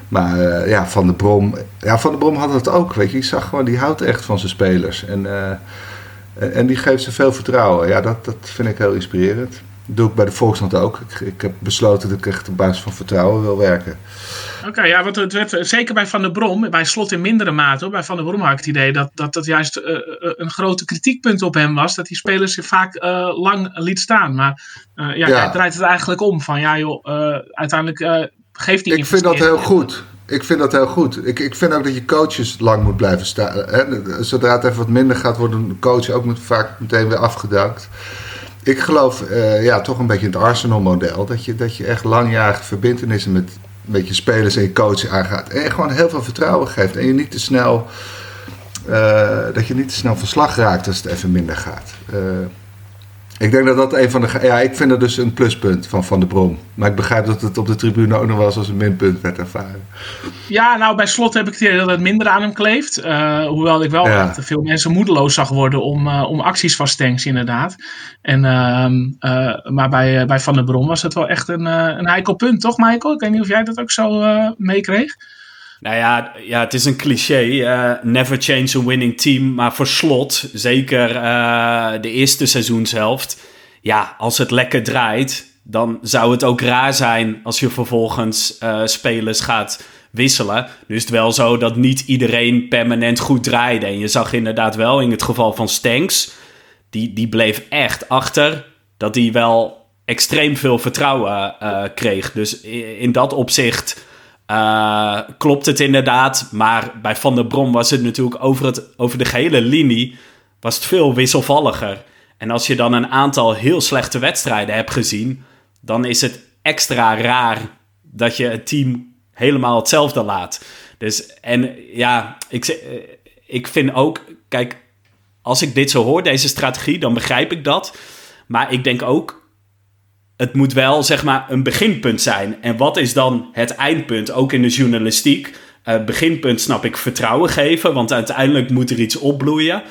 Maar ja, Van de Brom... Ja, Van de Brom had het ook, weet je. Je zag gewoon, die houdt echt van zijn spelers. En, en die geeft ze veel vertrouwen. Ja, dat, dat vind ik heel inspirerend. Doe ik bij de Volkskrant ook. Ik, ik heb besloten dat ik echt op basis van vertrouwen wil werken. Oké, ja, want het werd zeker bij Van der Brom, bij Slot in mindere mate, bij Van der Brom had ik het idee dat dat, dat juist uh, een grote kritiekpunt op hem was. Dat die spelers zich vaak uh, lang liet staan. Maar ja, ja. Hij draait het eigenlijk om van ja joh, uiteindelijk geeft hij Ik vind dat heel goed. Ik vind dat heel goed. Ik, ik vind ook dat je coaches lang moet blijven staan. Hè? Zodra het even wat minder gaat, worden een coach ook vaak meteen weer afgedankt. Ik geloof ja, toch een beetje in het Arsenal-model. Dat je, dat je echt langjarige verbindenissen met, met je spelers en je coach aangaat. En gewoon heel veel vertrouwen geeft. En je niet te snel, uh, dat je niet te snel verslag raakt als het even minder gaat. Uh, ik denk dat dat een van de. Ja, ik vind dat dus een pluspunt van Van de Brom. Maar ik begrijp dat het op de tribune ook nog wel eens als een minpunt werd ervaren. Ja, nou bij slot heb ik het idee dat het minder aan hem kleeft. Uh, hoewel ik wel ja. veel mensen moedeloos zag worden om, uh, om acties van Stenks, inderdaad. En, uh, maar bij, bij Van der Brom was het wel echt een, een heikel punt, toch, Michael? Ik weet niet of jij dat ook zo meekreeg. Nou ja, ja, het is een cliché. Uh, never change a winning team. Maar voor slot, zeker uh, de eerste seizoenshelft. Ja, als het lekker draait, dan zou het ook raar zijn als je vervolgens uh, spelers gaat wisselen. Nu is het wel zo dat niet iedereen permanent goed draaide. En je zag inderdaad wel in het geval van Stanks, die, die bleef echt achter, dat hij wel extreem veel vertrouwen kreeg. Dus in dat opzicht uh, klopt het inderdaad. Maar bij Van der Brom was het natuurlijk over, het, over de gehele linie was het veel wisselvalliger. En als je dan een aantal heel slechte wedstrijden hebt gezien, dan is het extra raar dat je het team helemaal hetzelfde laat. Dus en ja, ik, ik vind ook, kijk, als ik dit zo hoor, deze strategie, dan begrijp ik dat. Maar ik denk ook, het moet wel zeg maar een beginpunt zijn. En wat is dan het eindpunt, ook in de journalistiek? Uh, beginpunt snap ik vertrouwen geven, want uiteindelijk moet er iets opbloeien.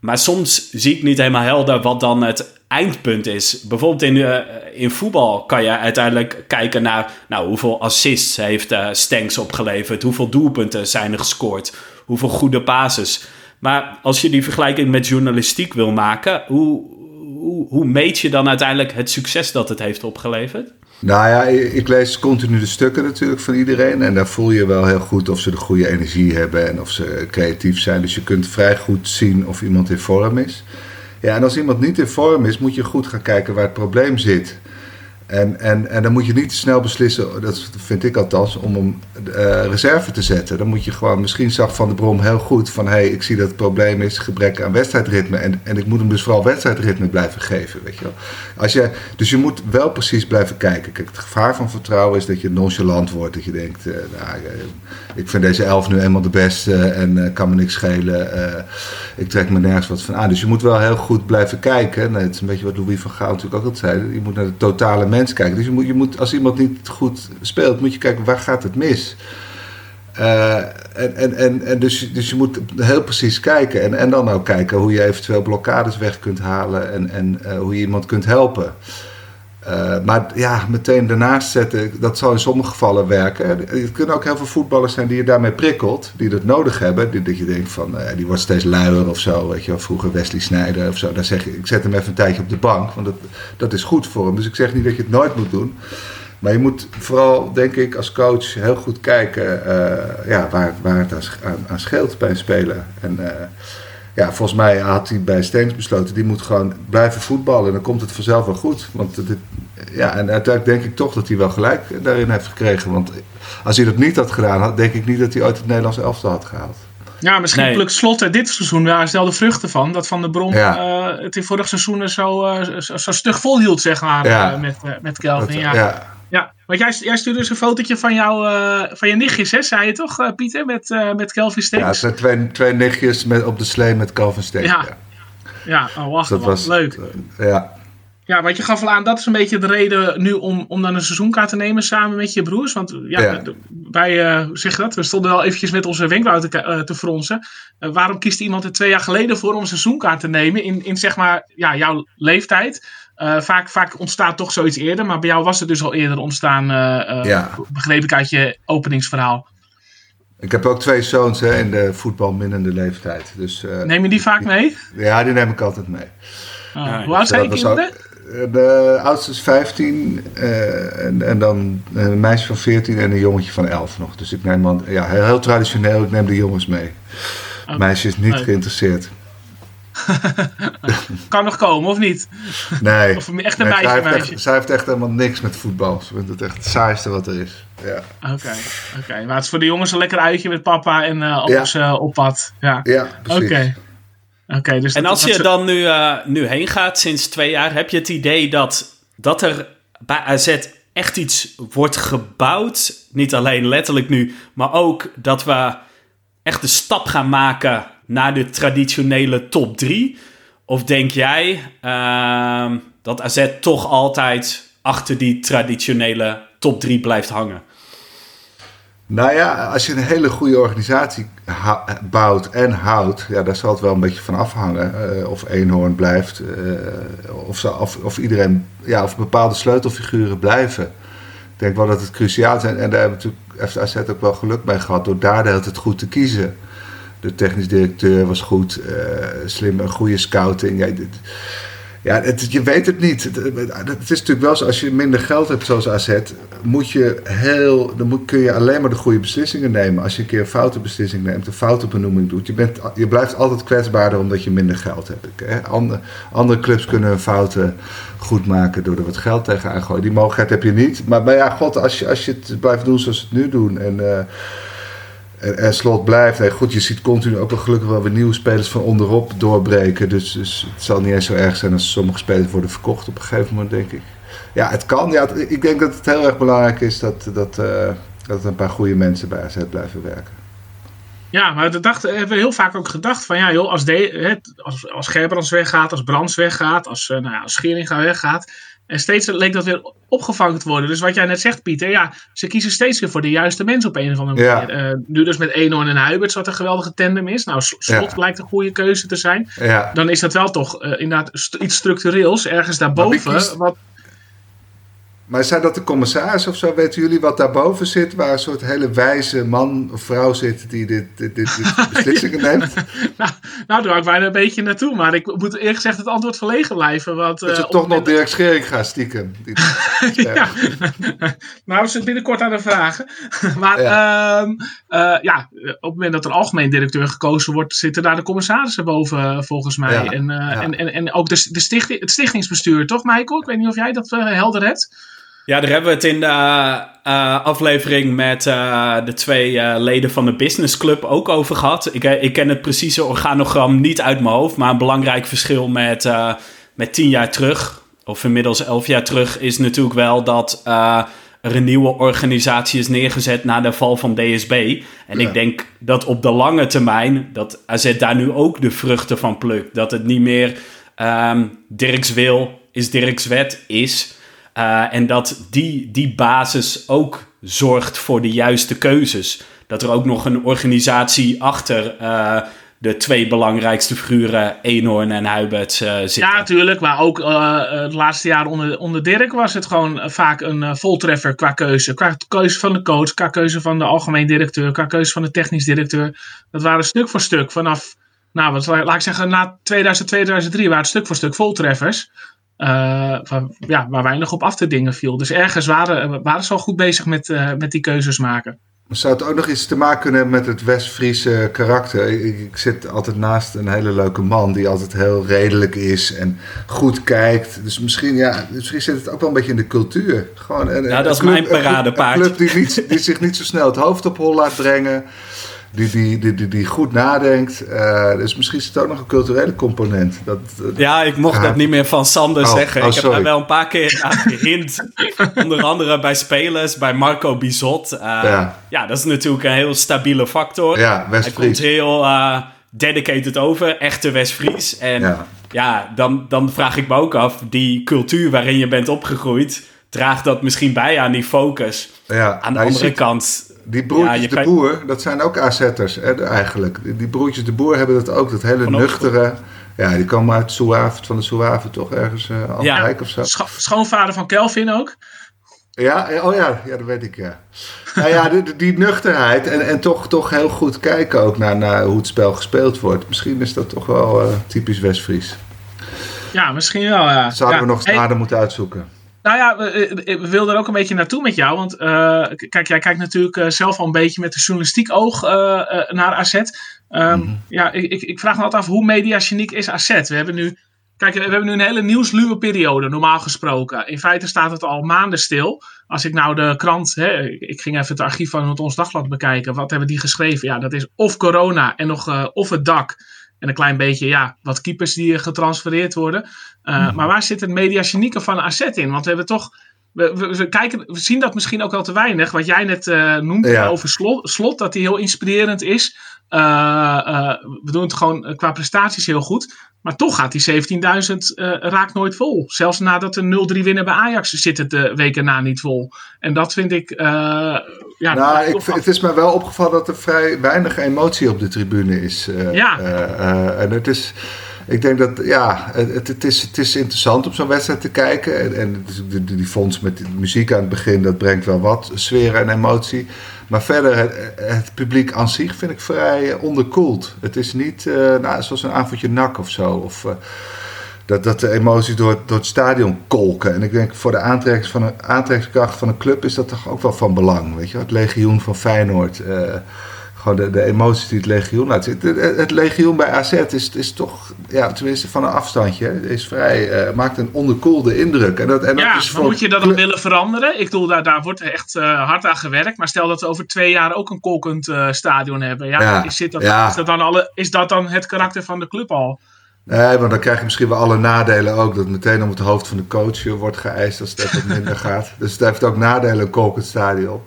Maar soms zie ik niet helemaal helder wat dan het eindpunt is. Bijvoorbeeld in, uh, in voetbal kan je uiteindelijk kijken naar nou, hoeveel assists heeft uh, Stenks opgeleverd, hoeveel doelpunten zijn er gescoord, hoeveel goede bases. Maar als je die vergelijking met journalistiek wil maken, hoe, hoe, hoe meet je dan uiteindelijk het succes dat het heeft opgeleverd? Nou ja, ik lees continu de stukken natuurlijk van iedereen. En daar voel je wel heel goed of ze de goede energie hebben en of ze creatief zijn. Dus je kunt vrij goed zien of iemand in vorm is. Ja, en als iemand niet in vorm is, moet je goed gaan kijken waar het probleem zit. En, en, en dan moet je niet te snel beslissen, dat vind ik althans, om hem uh, reserve te zetten. Dan moet je gewoon, misschien zag Van de Brom heel goed van... hé, hey, ik zie dat het probleem is gebrek aan wedstrijdritme... En, en ik moet hem dus vooral wedstrijdritme blijven geven, weet je wel. Als je, dus je moet wel precies blijven kijken. Kijk, het gevaar van vertrouwen is dat je nonchalant wordt. Dat je denkt, uh, nou, ik vind deze elf nu eenmaal de beste en kan me niks schelen. ik trek me nergens wat van aan. Dus je moet wel heel goed blijven kijken. Het is een beetje wat Louis van Gaal natuurlijk ook altijd zei. Je moet naar de totale mens. Dus je moet, je moet, als iemand niet goed speelt, moet je kijken waar gaat het mis. Uh, en en, en, en dus, dus je moet heel precies kijken. En, en dan ook kijken hoe je eventueel blokkades weg kunt halen en, en uh, hoe je iemand kunt helpen. Uh, maar ja, meteen daarnaast zetten, dat zal in sommige gevallen werken. Er kunnen ook heel veel voetballers zijn die je daarmee prikkelt, die dat nodig hebben. Die, dat je denkt van, die wordt steeds luier of zo. Weet je wel, vroeger Wesley Sneijder of zo. Dan zeg je, ik zet hem even een tijdje op de bank, want dat, dat is goed voor hem. Dus ik zeg niet dat je het nooit moet doen. Maar je moet vooral, denk ik, als coach heel goed kijken uh, ja, waar, waar het aan, aan, scheelt bij een speler. En ja, volgens mij had hij bij Steens besloten, die moet gewoon blijven voetballen. En dan komt het vanzelf wel goed. Want dit, ja, en uiteindelijk denk ik toch dat hij wel gelijk daarin heeft gekregen. Want als hij dat niet had gedaan, had, denk ik niet dat hij ooit het Nederlands elftal had gehaald. Ja, misschien nee. plukt Slot dit seizoen daar snel de vruchten van. Dat Van de Bron ja. uh, het in vorig seizoen zo, uh, zo, zo stug volhield, zeg maar, ja. uh, met, met Kelvin. Dat, ja. Ja, want jij, jij stuurde dus een fotootje van, jou, uh, van je nichtjes, hè, zei je toch, uh, Pieter, met, uh, met Calvin Steens? Ja, het zijn twee, twee nichtjes met, op de slee met Calvin Steens. Ja, ja. ja oh, wacht, dat was leuk. ja. Ja, want je gaf al aan, dat is een beetje de reden nu om, om dan een seizoenkaart te nemen samen met je broers. Want ja, ja. wij, hoe zeg dat, we stonden wel eventjes met onze wenkbrauwen te, te fronsen. waarom kiest iemand er twee jaar geleden voor om een seizoenkaart te nemen in, in zeg maar, ja, jouw leeftijd? Uh, vaak, vaak ontstaat toch zoiets eerder, maar bij jou was het dus al eerder ontstaan, uh, uh, ja. begreep ik uit je openingsverhaal. Ik heb ook twee zoons hè, in de voetbalminnende leeftijd. Dus, neem je die vaak mee? Ja, die neem ik altijd mee. Oh, hoe oud zijn je kinderen? De oudste is 15 en, en dan een meisje van 14 en een jongetje van 11 nog. Dus ik neem dan, ja, heel, heel traditioneel, ik neem de jongens mee. Okay. Meisje is niet okay. geïnteresseerd. kan nog komen, of niet? Nee. Of echt een nee, meisje, zij, meisje. Heeft echt, zij heeft echt helemaal niks met voetbal. Ze vindt het echt het saaiste wat er is. Ja. Oké, okay, okay. maar het is voor de jongens een lekker uitje met papa en uh, alles ja. uh, op pad. Ja, ja precies. Oké. Okay, dus en als je dan nu, uh, nu heen gaat sinds twee jaar, heb je het idee dat, dat er bij AZ echt iets wordt gebouwd? Niet alleen letterlijk nu, maar ook dat we echt de stap gaan maken naar de traditionele top 3? Of denk jij uh, dat AZ toch altijd achter die traditionele top 3 blijft hangen? Nou ja, als je een hele goede organisatie bouwt en houdt, ja, daar zal het wel een beetje van afhangen. Uh, of Eenhoorn blijft, uh, of, of, of, iedereen, ja, of bepaalde sleutelfiguren blijven. Ik denk wel dat het cruciaal is. En, daar hebben natuurlijk, heeft AZ ook wel geluk mee gehad door daar de het goed te kiezen. De technisch directeur was goed, uh, slim, een goede scouting. Ja, dit, ja het, je weet het niet. Het, is natuurlijk wel zo, als je minder geld hebt zoals AZ, moet je heel, dan kun je alleen maar de goede beslissingen nemen. Als je een keer een foute beslissing neemt, een foute benoeming doet. Je, bent, je blijft altijd kwetsbaarder omdat je minder geld hebt. Hè? Andere, andere clubs kunnen hun fouten goed maken door er wat geld tegenaan te gooien. Die mogelijkheid heb je niet. Maar, ja, god, als je, als je het blijft doen zoals ze het nu doen en... Uh, en, en, slot blijft. Nee, goed, je ziet continu ook wel gelukkig wel weer nieuwe spelers van onderop doorbreken. Dus, dus het zal niet eens zo erg zijn als sommige spelers worden verkocht op een gegeven moment, denk ik. Ja, het kan. Ja, ik denk dat het heel erg belangrijk is dat, dat, uh, dat er een paar goede mensen bij AZ blijven werken. Ja, maar dacht, hebben we heel vaak ook gedacht van ja, joh, als, de, als, als Gerbrands weggaat, als Brands weggaat, als, uh, nou ja, als weggaat, En steeds leek dat weer opgevangen te worden. Dus wat jij net zegt, Pieter, ja, ze kiezen steeds weer voor de juiste mensen op een of andere manier. Uh, nu dus met Eenhoorn en Huiberts, wat een geweldige tandem is. Nou, Slot ja. lijkt een goede keuze te zijn. Ja. Dan is dat wel toch uh, inderdaad iets structureels, ergens daarboven. Wat, maar zijn dat de commissaris of zo? Weten jullie wat daarboven zit? Waar een soort hele wijze man of vrouw zit die dit, dit, dit, beslissingen neemt? nou, nou, daar ik bijna een beetje naartoe. Maar ik moet eerlijk gezegd het antwoord verlegen blijven. Want, dat je uh, toch nog Dirk Schering gaat stiekem. ja. nou, we zitten binnenkort aan de vragen. maar ja. Uh, uh, ja. op het moment dat er algemeen directeur gekozen wordt... zitten daar de commissarissen boven, volgens mij. Ja. En, en, en, en ook de, de stichting, het stichtingsbestuur, toch Michael? Ik weet niet of jij dat helder hebt. Ja, daar hebben we het in de uh, aflevering met uh, de twee uh, leden van de Business Club ook over gehad. Ik, ik ken het precieze organogram niet uit mijn hoofd, maar een belangrijk verschil met, met tien jaar terug, of inmiddels elf jaar terug, is natuurlijk wel dat er een nieuwe organisatie is neergezet na de val van DSB. En ja. ik denk dat op de lange termijn, dat AZ daar nu ook de vruchten van plukt. Dat het niet meer um, Dirks wil is Dirks wet is... Uh, en dat die, die basis ook zorgt voor de juiste keuzes. Dat er ook nog een organisatie achter uh, de twee belangrijkste figuren, Eenhoorn en Huibert, uh, zit. Ja, natuurlijk. Maar ook het laatste jaar onder, onder Dirk was het gewoon vaak een voltreffer qua keuze. Qua keuze van de coach, qua keuze van de algemeen directeur, qua keuze van de technisch directeur. Dat waren stuk voor stuk vanaf, nou, wat, laat ik zeggen, na 2000, 2003 waren het stuk voor stuk voltreffers. Uh, ja, waar weinig op af te dingen viel. Dus ergens waren, waren ze al goed bezig met, uh, met die keuzes maken. Zou het ook nog iets te maken kunnen hebben met het West-Friese karakter? Ik, ik, zit altijd naast een hele leuke man die altijd heel redelijk is en goed kijkt. Dus misschien, ja, misschien zit het ook wel een beetje in de cultuur. Gewoon een, ja, dat is mijn paradepaard. Een club die, niet, die zich niet zo snel het hoofd op hol laat brengen die, die, die, die, goed nadenkt. Uh, dus misschien is het ook nog een culturele component. Dat, dat ja, ik mocht dat niet meer van Sander oh, zeggen. Oh, ik heb daar wel een paar keer aan. Onder andere bij spelers, bij Marco Bizot. Uh, ja. dat is natuurlijk een heel stabiele factor. Ja, Hij komt heel dedicated over, echte West-Fries. En ja, dan, dan vraag ik me ook af, die cultuur waarin je bent opgegroeid... draagt dat misschien bij aan die focus? Ja, aan de nou, andere kant die broertjes ja, de Boer, dat zijn ook AZ'ers eigenlijk. Die broertjes de Boer hebben dat ook, dat hele Van nuchtere... Ja, die komen uit Suave, van de Suave toch, ergens uh, ja, of zo. Scho schoonvader van Kelvin ook. Ja, oh ja, ja, dat weet ik, ja. nou ja, die, die, nuchterheid en, en toch, toch heel goed kijken ook naar, naar hoe het spel gespeeld wordt. Misschien is dat toch wel uh, typisch Westfries. Ja, misschien wel, ja. Zouden ja. we nog eens nader moeten uitzoeken. Nou ja, we, we wilden er ook een beetje naartoe met jou. Want uh, kijk, jij kijkt natuurlijk zelf al een beetje met een journalistiek oog uh, naar AZ. Um, mm-hmm. Ja, ik, ik, vraag me altijd af, hoe mediageniek is AZ? We hebben nu, kijk, we hebben nu een hele nieuwsluwe periode, normaal gesproken. In feite staat het al maanden stil. Als ik nou de krant, hè, ik ging even het archief van het Ons Dagblad bekijken. Wat hebben die geschreven? Ja, dat is of corona en nog of het dak. En een klein beetje, ja, wat keepers die getransfereerd worden. Uh, Maar waar zit het mediagenieke van AZ in? Want we hebben toch... We, we, we, kijken, we zien dat misschien ook wel te weinig. Wat jij net uh, noemde ja. over slot, slot, dat hij heel inspirerend is. Uh, we doen het gewoon qua prestaties heel goed. Maar toch gaat die 17.000 raakt nooit vol. Zelfs nadat een 0-3 winnen bij Ajax zit het de weken na niet vol. En dat vind ik... ja, nou, ik, het is mij wel opgevallen dat er vrij weinig emotie op de tribune is. ja. en het is ik denk dat, ja, het, het, is, het is interessant om zo'n wedstrijd te kijken. En, en die, die fonds met muziek aan het begin, dat brengt wel wat sfeer en emotie. Maar verder, het, het publiek aan zich vind ik vrij onderkoeld. Het is niet uh, nou, zoals een avondje nak of zo. Of, uh, dat, dat de emoties door, door het stadion kolken. En ik denk voor de aantreks van een, aantrekkingskracht van een club is dat toch ook wel van belang. Weet je, het legioen van Feyenoord. Uh, gewoon de, de emoties die het legioen laat zien. Het, het, legioen bij AZ is, is toch, ja, tenminste van een afstandje, is vrij, uh, maakt een onderkoelde indruk. En dat, en ja, dat is maar moet je dat dan willen veranderen? Ik bedoel, daar, daar wordt echt uh, hard aan gewerkt. Maar stel dat we over twee jaar ook een kolkend uh, stadion hebben. Ja, ja, is, dat, ja. is, dat dan alle, is dat dan het karakter van de club al? Nee, want dan krijg je misschien wel alle nadelen ook. Dat meteen om het hoofd van de coach wordt geëist als het wat minder gaat. Dus het heeft ook nadelen, een kolkend stadion.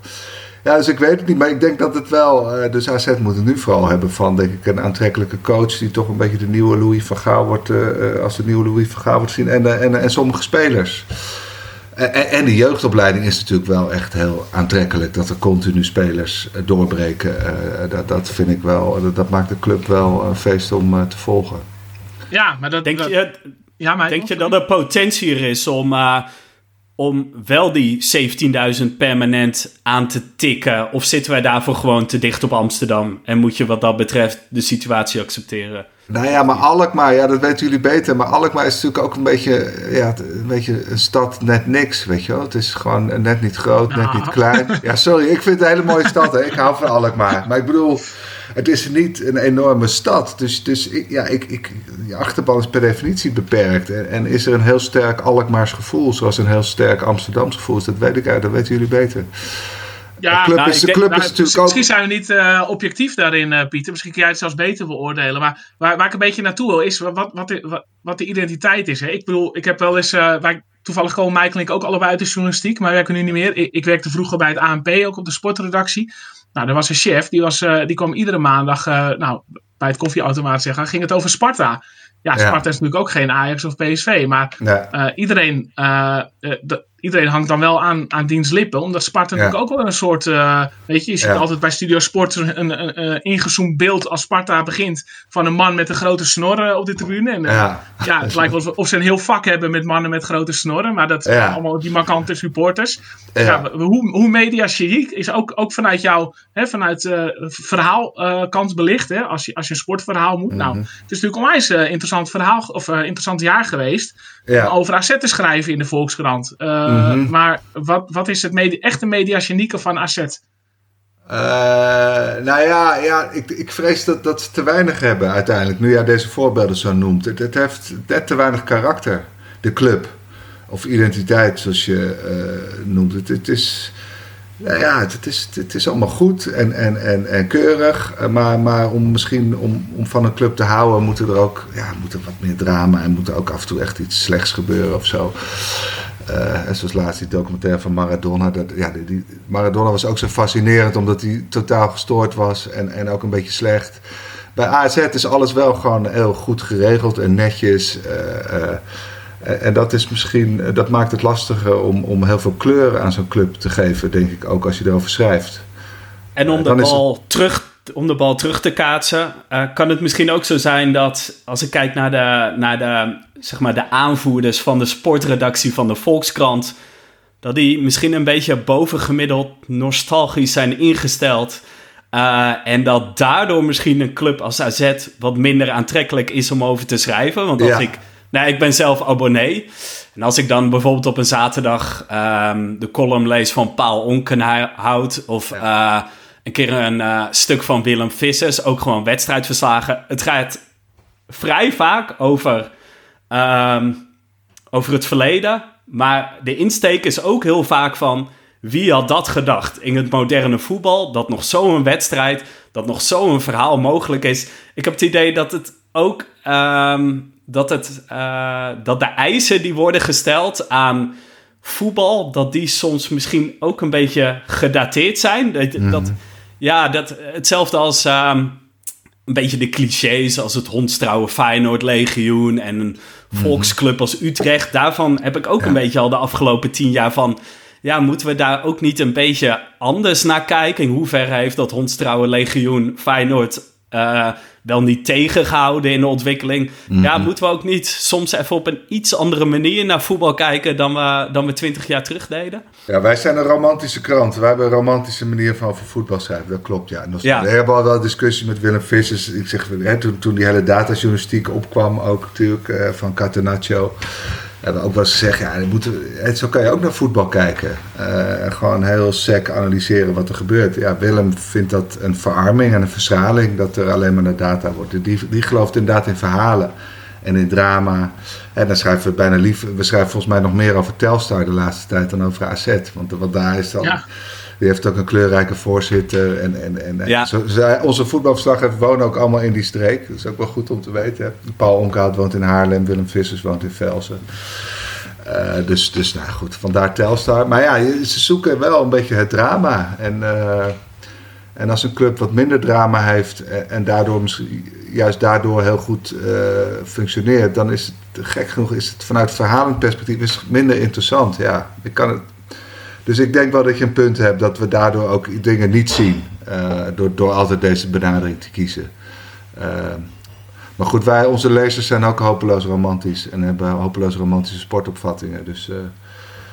Ja, dus ik weet het niet. Maar ik denk dat het wel... Uh, dus AZ moet het nu vooral hebben van, denk ik, een aantrekkelijke coach... die toch een beetje de nieuwe Louis van Gaal wordt... Uh, als de nieuwe Louis van Gaal wordt zien. En, en, en sommige spelers. En, en de jeugdopleiding is natuurlijk wel echt heel aantrekkelijk. Dat er continu spelers eh, doorbreken. Uh, dat, dat vind ik wel. Dat, dat, maakt de club wel een feest om uh, te volgen. Ja, maar dat. Denk dat, je, ja, maar denk je dat er potentie er is om, uh, om wel die 17.000 permanent aan te tikken? Of zitten wij daarvoor gewoon te dicht op Amsterdam? En moet je wat dat betreft de situatie accepteren? Nou ja, maar Alkmaar, ja, dat weten jullie beter. Maar Alkmaar is natuurlijk ook een beetje, ja, een beetje een stad net niks, weet je wel. Het is gewoon net niet groot, net niet klein. Ja, sorry, ik vind het een hele mooie stad, hè. Ik hou van Alkmaar. Maar ik bedoel, het is niet een enorme stad. Dus, dus ja, ik, ik, je achterban is per definitie beperkt. En, en, is er een heel sterk Alkmaars gevoel, zoals een heel sterk Amsterdams gevoel is. Dat weet ik uit, dat weten jullie beter. Ja, de club nou, is, de club denk, is nou, natuurlijk Misschien zijn we niet uh, objectief daarin, uh, Pieter. Misschien kun jij het zelfs beter beoordelen. Maar waar, waar ik een beetje naartoe wil, is wat, wat, de, wat, de identiteit is. Hè? Ik bedoel, ik heb wel eens... Uh, wij, toevallig gewoon Michael en ik ook allebei uit de journalistiek. Maar werken nu niet meer. Ik, ik, werkte vroeger bij het ANP, ook op de sportredactie. Nou, er was een chef, die, was, die kwam iedere maandag nou, bij het koffieautomaat zeggen. Ging het over Sparta. Ja, Sparta ja. is natuurlijk ook geen Ajax of PSV. Maar nee. iedereen... De, iedereen hangt dan wel aan, aan diens lippen. Omdat Sparta natuurlijk ook wel een soort. Uh, weet je, je ziet altijd bij Studio Sport een, een, een, een, ingezoomd beeld als Sparta begint. van een man met een grote snor op de tribune. En, uh, ja. ja, het lijkt wel of ze een heel vak hebben met mannen met grote snorren. Maar dat zijn allemaal die markante supporters. Ja. hoe, hoe mediachic is ook, ook vanuit jou, hè, vanuit uh, verhaalkant belicht. Hè, als, je, als je een sportverhaal moet. Nou, Mhm. het is natuurlijk onwijs interessant verhaal. of interessant jaar geweest. Ja. Over AZ te schrijven in de Volkskrant. Mhm. Maar wat, wat is het echte mediagenieke van AZ? Uh, nou ja, ja ik, ik vrees dat, dat ze te weinig hebben uiteindelijk. Nu jij deze voorbeelden zo noemt. Het, het heeft net te weinig karakter, de club. Of identiteit, zoals je uh, noemt. Het, het is... Nou ja, het, is, het is allemaal goed en, en, en, en keurig. Maar, maar om misschien om, om van een club te houden, moet er ook ja, moet er wat meer drama en moet er ook af en toe echt iets slechts gebeuren of zo. En zoals laatst die documentaire van Maradona. Dat, ja, die, die, Maradona was ook zo fascinerend omdat hij totaal gestoord was en, en ook een beetje slecht. Bij AZ is alles wel gewoon heel goed geregeld en netjes. Uh, uh, en dat is misschien, dat maakt het lastiger om, om heel veel kleur aan zo'n club te geven, denk ik, ook als je erover schrijft. En om de, bal, terug, om de bal terug te kaatsen, uh, kan het misschien ook zo zijn dat als ik kijk naar de, naar de, zeg maar de aanvoerders van de sportredactie van de Volkskrant, dat die misschien een beetje bovengemiddeld nostalgisch zijn ingesteld. Uh, en dat daardoor misschien een club als AZ wat minder aantrekkelijk is om over te schrijven. Want als ja. ik Nee, ik ben zelf abonnee. En als ik dan bijvoorbeeld op een zaterdag um, de column lees van Paul Onkenhout... of ja. uh, een keer een uh, stuk van Willem Vissers, ook gewoon wedstrijdverslagen. Het gaat vrij vaak over, um, over het verleden. Maar de insteek is ook heel vaak van... Wie had dat gedacht in het moderne voetbal? Dat nog zo'n wedstrijd, dat nog zo'n verhaal mogelijk is. Ik heb het idee dat het ook... Um, dat, het, uh, dat de eisen die worden gesteld aan voetbal, dat die soms misschien ook een beetje gedateerd zijn. Dat, dat ja, dat, hetzelfde als um, een beetje de clichés als het hondstrouwen Feyenoord Legioen en een volksclub als Utrecht. Daarvan heb ik ook ja. een beetje al de afgelopen tien jaar van... Ja, moeten we daar ook niet een beetje anders naar kijken? In hoeverre heeft dat hondstrouwen Legioen Feyenoord... Uh, wel niet tegengehouden in de ontwikkeling. Ja, moeten we ook niet soms even op een iets andere manier naar voetbal kijken dan we, dan we twintig jaar terug deden? Ja, wij zijn een romantische krant. Wij hebben een romantische manier van over voetbal schrijven. Dat klopt, ja. En dat ja. We hebben al wel discussie met Willem Vissers. Ik zeg, hè, toen, toen die hele datajournalistiek opkwam, ook natuurlijk uh, van Catenaccio hebben ook wel eens gezegd, ja, moeten, zo kan je ook naar voetbal kijken. Uh, gewoon heel sec analyseren wat er gebeurt. Ja, Willem vindt dat een verarming en een verschraling dat er alleen maar naar data wordt. Die, die gelooft inderdaad in verhalen en in drama. En dan schrijven we bijna lief, we schrijven volgens mij nog meer over Telstar de laatste tijd dan over AZ. Want wat daar is dan... Die heeft ook een kleurrijke voorzitter. En, en, en ja. zo, zij, onze voetbalverslaggevers wonen ook allemaal in die streek. Dat is ook wel goed om te weten. Paul Onkoud woont in Haarlem, Willem Vissers woont in Velsen. Uh, dus, dus nou goed, vandaar Telstar. Maar ja, ze zoeken wel een beetje het drama. En, uh, En als een club wat minder drama heeft en, en daardoor misschien juist daardoor heel goed uh, functioneert, dan is het gek genoeg is het vanuit verhalend perspectief is minder interessant. Ja, ik kan het. Dus ik denk wel dat je een punt hebt dat we daardoor ook dingen niet zien. Uh, door, door altijd deze benadering te kiezen. Uh, maar goed, wij, onze lezers zijn ook hopeloos romantisch en hebben hopeloos romantische sportopvattingen. Dus,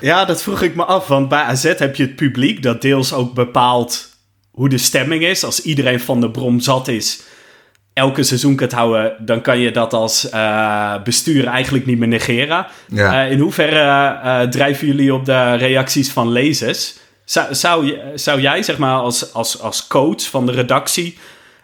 Ja, dat vroeg ik me af, want bij AZ heb je het publiek dat deels ook bepaalt hoe de stemming is. Als iedereen van de brom zat is, elke seizoen kunt houden, dan kan je dat als uh, bestuur eigenlijk niet meer negeren. Ja. Uh, in hoeverre uh, drijven jullie op de reacties van lezers? Zou, zou, zou jij, zeg maar, als, als, als coach van de redactie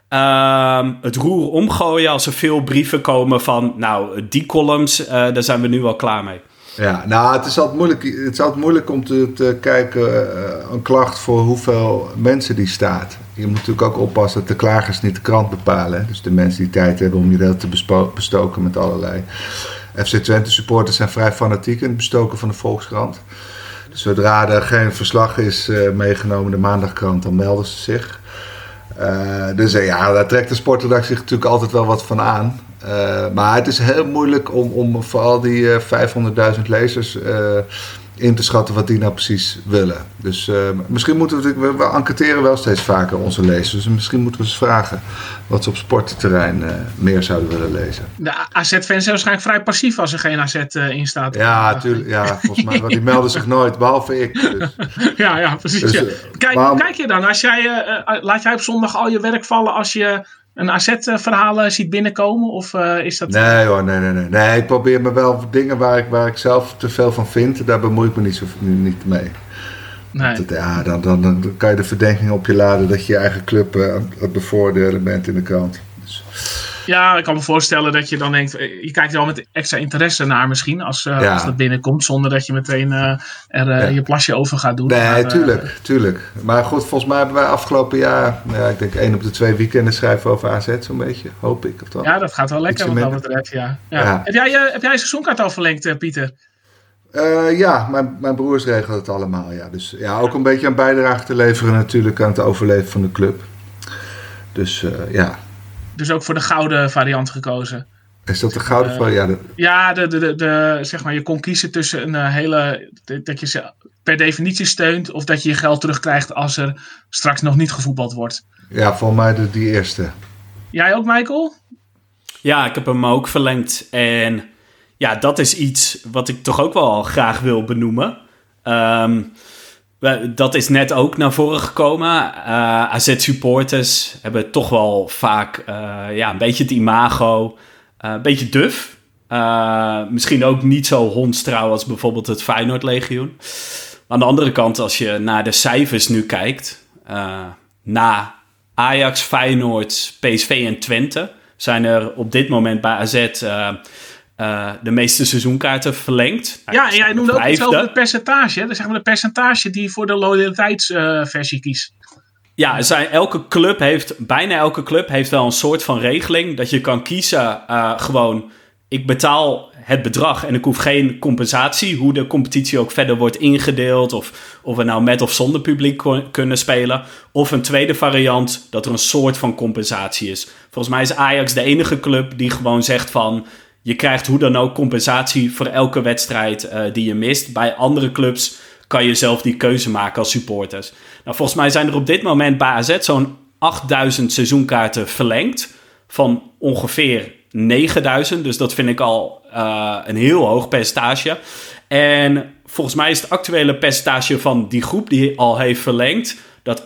ehm, het roer omgooien als er veel brieven komen van, nou, die columns, daar zijn we nu al klaar mee? Ja, nou, het is altijd moeilijk, het is altijd moeilijk om te, kijken, een klacht voor hoeveel mensen die staat. Je moet natuurlijk ook oppassen dat de klagers niet de krant bepalen. Dus de mensen die tijd hebben om je dat te bestoken met allerlei. FC Twente supporters zijn vrij fanatiek in het bestoken van de Volkskrant. Dus zodra er geen verslag is uh, meegenomen, de maandagkrant, dan melden ze zich. Uh, dus ja, daar trekt de sportredactie zich natuurlijk altijd wel wat van aan. Maar het is heel moeilijk om, om voor al die 500.000 lezers in te schatten wat die nou precies willen. Dus misschien moeten we, we, we enquêteren wel steeds vaker onze lezers. Dus misschien moeten we eens vragen wat ze op sportterrein meer zouden willen lezen. De AZ-fans zijn waarschijnlijk vrij passief als er geen AZ in staat. Ja, tuurlijk. Ja, volgens mij. die melden zich nooit, behalve ik. Dus. ja, ja, precies. Dus, ja. Kijk, kijk je dan, als jij, laat jij op zondag al je werk vallen als je een AZ-verhaal ziet binnenkomen? Of uh, is dat... Nee hoor, nee, nee, nee. Nee, ik probeer me wel dingen waar ik, waar ik zelf te veel van vind, daar bemoei ik me niet, zo, niet mee. Nee. Dat, ja, dan, dan, dan kan je de verdenking op je laden dat je je eigen club uh, aan het bevoordelen bent in de krant. Dus. Ja, ik kan me voorstellen dat je dan denkt, je kijkt er wel met extra interesse naar misschien als, uh, ja. als dat binnenkomt, zonder dat je meteen uh, er uh, ja. je plasje over gaat doen. Nee, maar, tuurlijk, tuurlijk. Maar goed, volgens mij hebben wij afgelopen jaar, ja, ik denk één op de twee weekenden schrijven over AZ zo'n beetje, hoop ik. Of dan. Ja, dat gaat wel lekker wat dat betreft, ja. ja. Heb, jij, heb jij een seizoenkaart al verlengd, Pieter? Uh, ja, mijn, mijn broers regelen het allemaal. Ja. Dus ja, ook een beetje een bijdrage te leveren natuurlijk aan het overleven van de club. Dus uh, ja, dus ook voor de gouden variant gekozen. Is dat de gouden uh, variant? Ja, de, de, de, de, zeg maar, je kon kiezen tussen een uh, hele. dat je ze per definitie steunt. of dat je je geld terugkrijgt als er straks nog niet gevoetbald wordt. Ja, voor mij de, die eerste. Jij ook, Michael? Ja, ik heb hem ook verlengd. En ja, dat is iets wat ik toch ook wel graag wil benoemen. Um, dat is net ook naar voren gekomen. Uh, AZ-supporters hebben toch wel vaak uh, ja, een beetje het imago, uh, een beetje duf. misschien ook niet zo hondstrouw als bijvoorbeeld het Feyenoord-legioen. Aan de andere kant, als je naar de cijfers nu kijkt... na Ajax, Feyenoord, PSV en Twente... zijn er op dit moment bij AZ... Uh, de meeste seizoenkaarten verlengd. Ja, en jij noemde ook over het percentage. Dus zeg maar de percentage die voor de loyaliteitsversie uh, kiest. Ja, zijn, elke club heeft, bijna elke club heeft wel een soort van regeling. Dat je kan kiezen, uh, gewoon, ik betaal het bedrag en ik hoef geen compensatie. Hoe de competitie ook verder wordt ingedeeld. Of, of we nou met of zonder publiek kunnen spelen. Of een tweede variant, dat er een soort van compensatie is. Volgens mij is Ajax de enige club die gewoon zegt van je krijgt hoe dan ook compensatie voor elke wedstrijd uh, die je mist. Bij andere clubs kan je zelf die keuze maken als supporters. Nou, volgens mij zijn er op dit moment bij AZ zo'n 8000 seizoenkaarten verlengd. Van ongeveer 9000. Dus dat vind ik al uh, een heel hoog percentage. En volgens mij is het actuele percentage van die groep die al heeft verlengd... dat 88%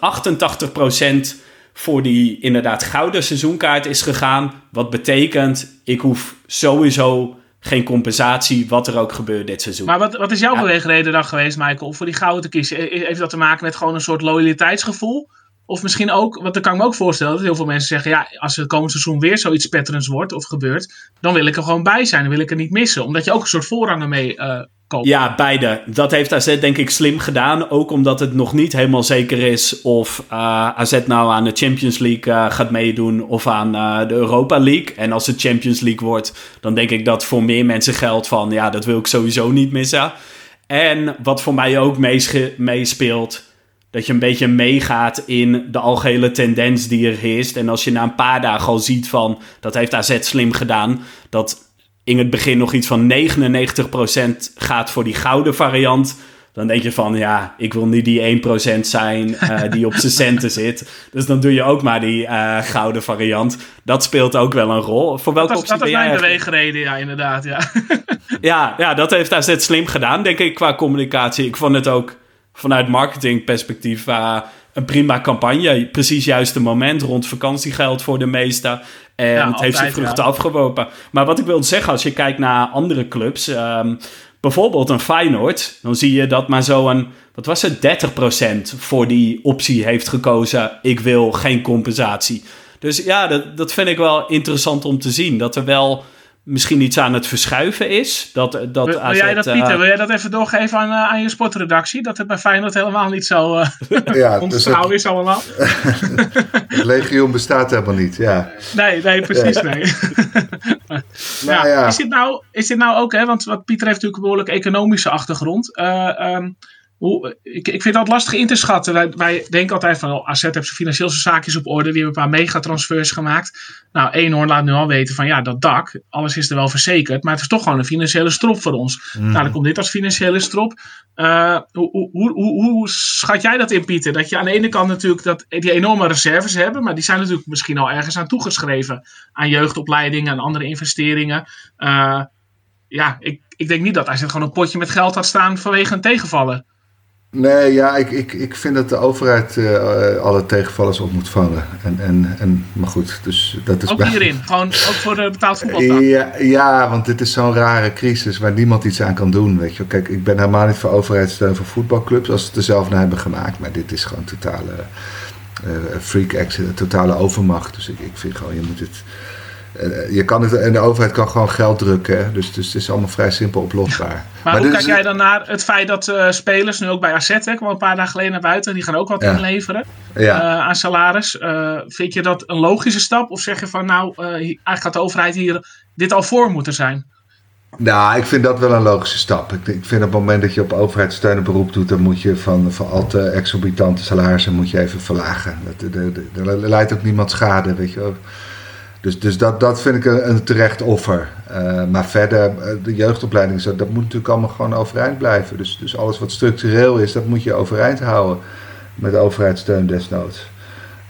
voor die inderdaad gouden seizoenkaart is gegaan. Wat betekent, ik hoef sowieso geen compensatie, wat er ook gebeurt dit seizoen. Maar wat, wat is jouw beweegreden dan geweest, Michael, voor die gouden te kiezen? Heeft dat te maken met gewoon een soort loyaliteitsgevoel? Of misschien ook, want dan kan ik me ook voorstellen dat heel veel mensen zeggen: ja, als het komend seizoen weer zoiets patterns wordt of gebeurt, dan wil ik er gewoon bij zijn, dan wil ik er niet missen. Omdat je ook een soort voorrangen mee uh, koopt. Ja, beide. Dat heeft AZ denk ik slim gedaan. Ook omdat het nog niet helemaal zeker is of uh, AZ nou aan de Champions League uh, gaat meedoen of aan de Europa League. En als het Champions League wordt, dan denk ik dat voor meer mensen geldt van ja, dat wil ik sowieso niet missen. En wat voor mij ook meespeelt dat je een beetje meegaat in de algehele tendens die er heerst. En als je na een paar dagen al ziet van, dat heeft AZ slim gedaan, dat in het begin nog iets van 99% gaat voor die gouden variant. Dan denk je van, ja, ik wil niet die 1% zijn uh, die op zijn centen zit. Dus dan doe je ook maar die uh, gouden variant. Dat speelt ook wel een rol. Voor welke dat was, dat was mijn beweegreden, ja, inderdaad, ja. ja. Ja, dat heeft AZ slim gedaan, denk ik, qua communicatie. Ik vond het ook vanuit marketingperspectief uh, een prima campagne. Precies juiste moment rond vakantiegeld voor de meesten. En ja, het heeft zijn vruchten ja. afgeworpen. Maar wat ik wil zeggen, als je kijkt naar andere clubs... Um, bijvoorbeeld een Feyenoord... dan zie je dat maar zo'n, wat was het, 30% voor die optie heeft gekozen... ik wil geen compensatie. Dus ja, dat, dat vind ik wel interessant om te zien. Dat er wel misschien iets aan het verschuiven is. Dat, dat wil, wil jij dat, Pieter, uh, wil jij dat even doorgeven aan, uh, aan je sportredactie? Dat het bij Feyenoord helemaal niet zo uh, ja, ontrouw is allemaal. het legioen bestaat helemaal niet, ja. Nee, nee, precies, nee. nou, ja, Is, dit nou, is dit nou ook, hè, want wat Pieter heeft natuurlijk een behoorlijk economische achtergrond. Um, hoe, ik, ik vind dat lastig in te schatten. Wij, wij denken altijd van, oh, AZ heeft zijn financieel zijn zaakjes op orde. Die hebben een paar megatransfers gemaakt. Nou, Eenhoorn laat nu al weten van, ja, dat dak, alles is er wel verzekerd. Maar het is toch gewoon een financiële strop voor ons. Mm. Nou, dan komt dit als financiële strop. Uh, hoe, hoe, hoe, hoe, schat jij dat in, Pieter? Dat je aan de ene kant natuurlijk dat, die enorme reserves hebben. Maar die zijn natuurlijk misschien al ergens aan toegeschreven. Aan jeugdopleidingen, aan andere investeringen. Uh, ja, ik, ik denk niet dat AZ gewoon een potje met geld had staan vanwege een tegenvallen. Nee, ja, ik, ik, ik vind dat de overheid uh, alle tegenvallers op moet vangen. En, en, en, maar goed, dus dat is... Ook bij... hierin, gewoon ook voor de betaald voetbal. Ja, ja, want dit is zo'n rare crisis waar niemand iets aan kan doen, weet je. Kijk, ik ben helemaal niet voor overheidssteun voor voetbalclubs als ze het er zelf naar hebben gemaakt. Maar dit is gewoon totale uh, freak accident, totale overmacht. Dus ik, ik vind gewoon, je moet het eh, je kan het, en de overheid kan gewoon geld drukken. Hè? Dus, dus het is allemaal vrij simpel oplosbaar. Maar, maar hoe kijk jij dan naar het feit dat uh, spelers, nu ook bij AZ, hè, kwam een paar dagen geleden naar buiten, die gaan ook wat ja. inleveren ja. uh, aan salaris. Uh, vind je dat een logische stap? Of zeg je van nou, eigenlijk gaat de overheid hier dit al voor moeten zijn? Nou, ik vind dat wel een logische stap. Ik, ik vind op het moment dat je op overheidssteun een beroep doet, dan moet je van, van al te exorbitante salarissen moet je even verlagen. Er leidt ook niemand schade, weet je wel. Dus, dus dat, dat vind ik een, een terecht offer. Uh, maar verder, de jeugdopleiding, dat moet natuurlijk allemaal gewoon overeind blijven. Dus, dus alles wat structureel is, dat moet je overeind houden. Met overheidssteun desnoods.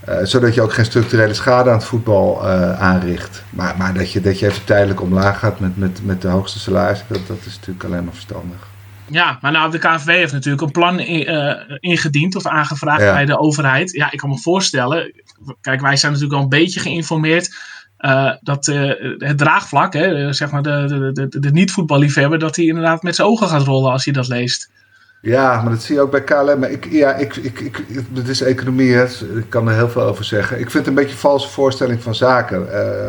Uh, zodat je ook geen structurele schade aan het voetbal uh, aanricht. Maar, maar dat, je, dat je even tijdelijk omlaag gaat met, met, met de hoogste salaris, dat, dat is natuurlijk alleen maar verstandig. Ja, maar nou, de KNVB heeft natuurlijk een plan in, uh, ingediend of aangevraagd ja. bij de overheid. Ja, ik kan me voorstellen. Kijk, wij zijn natuurlijk al een beetje geïnformeerd uh, dat uh, het draagvlak, hè, zeg maar de, de, de, niet-voetballiefhebber, dat hij inderdaad met zijn ogen gaat rollen als hij dat leest. Ja, maar dat zie je ook bij KLM. Ik, ja, ik, ik, ik, het is economie, hè. ik kan er heel veel over zeggen. Ik vind het een beetje een valse voorstelling van zaken. Uh,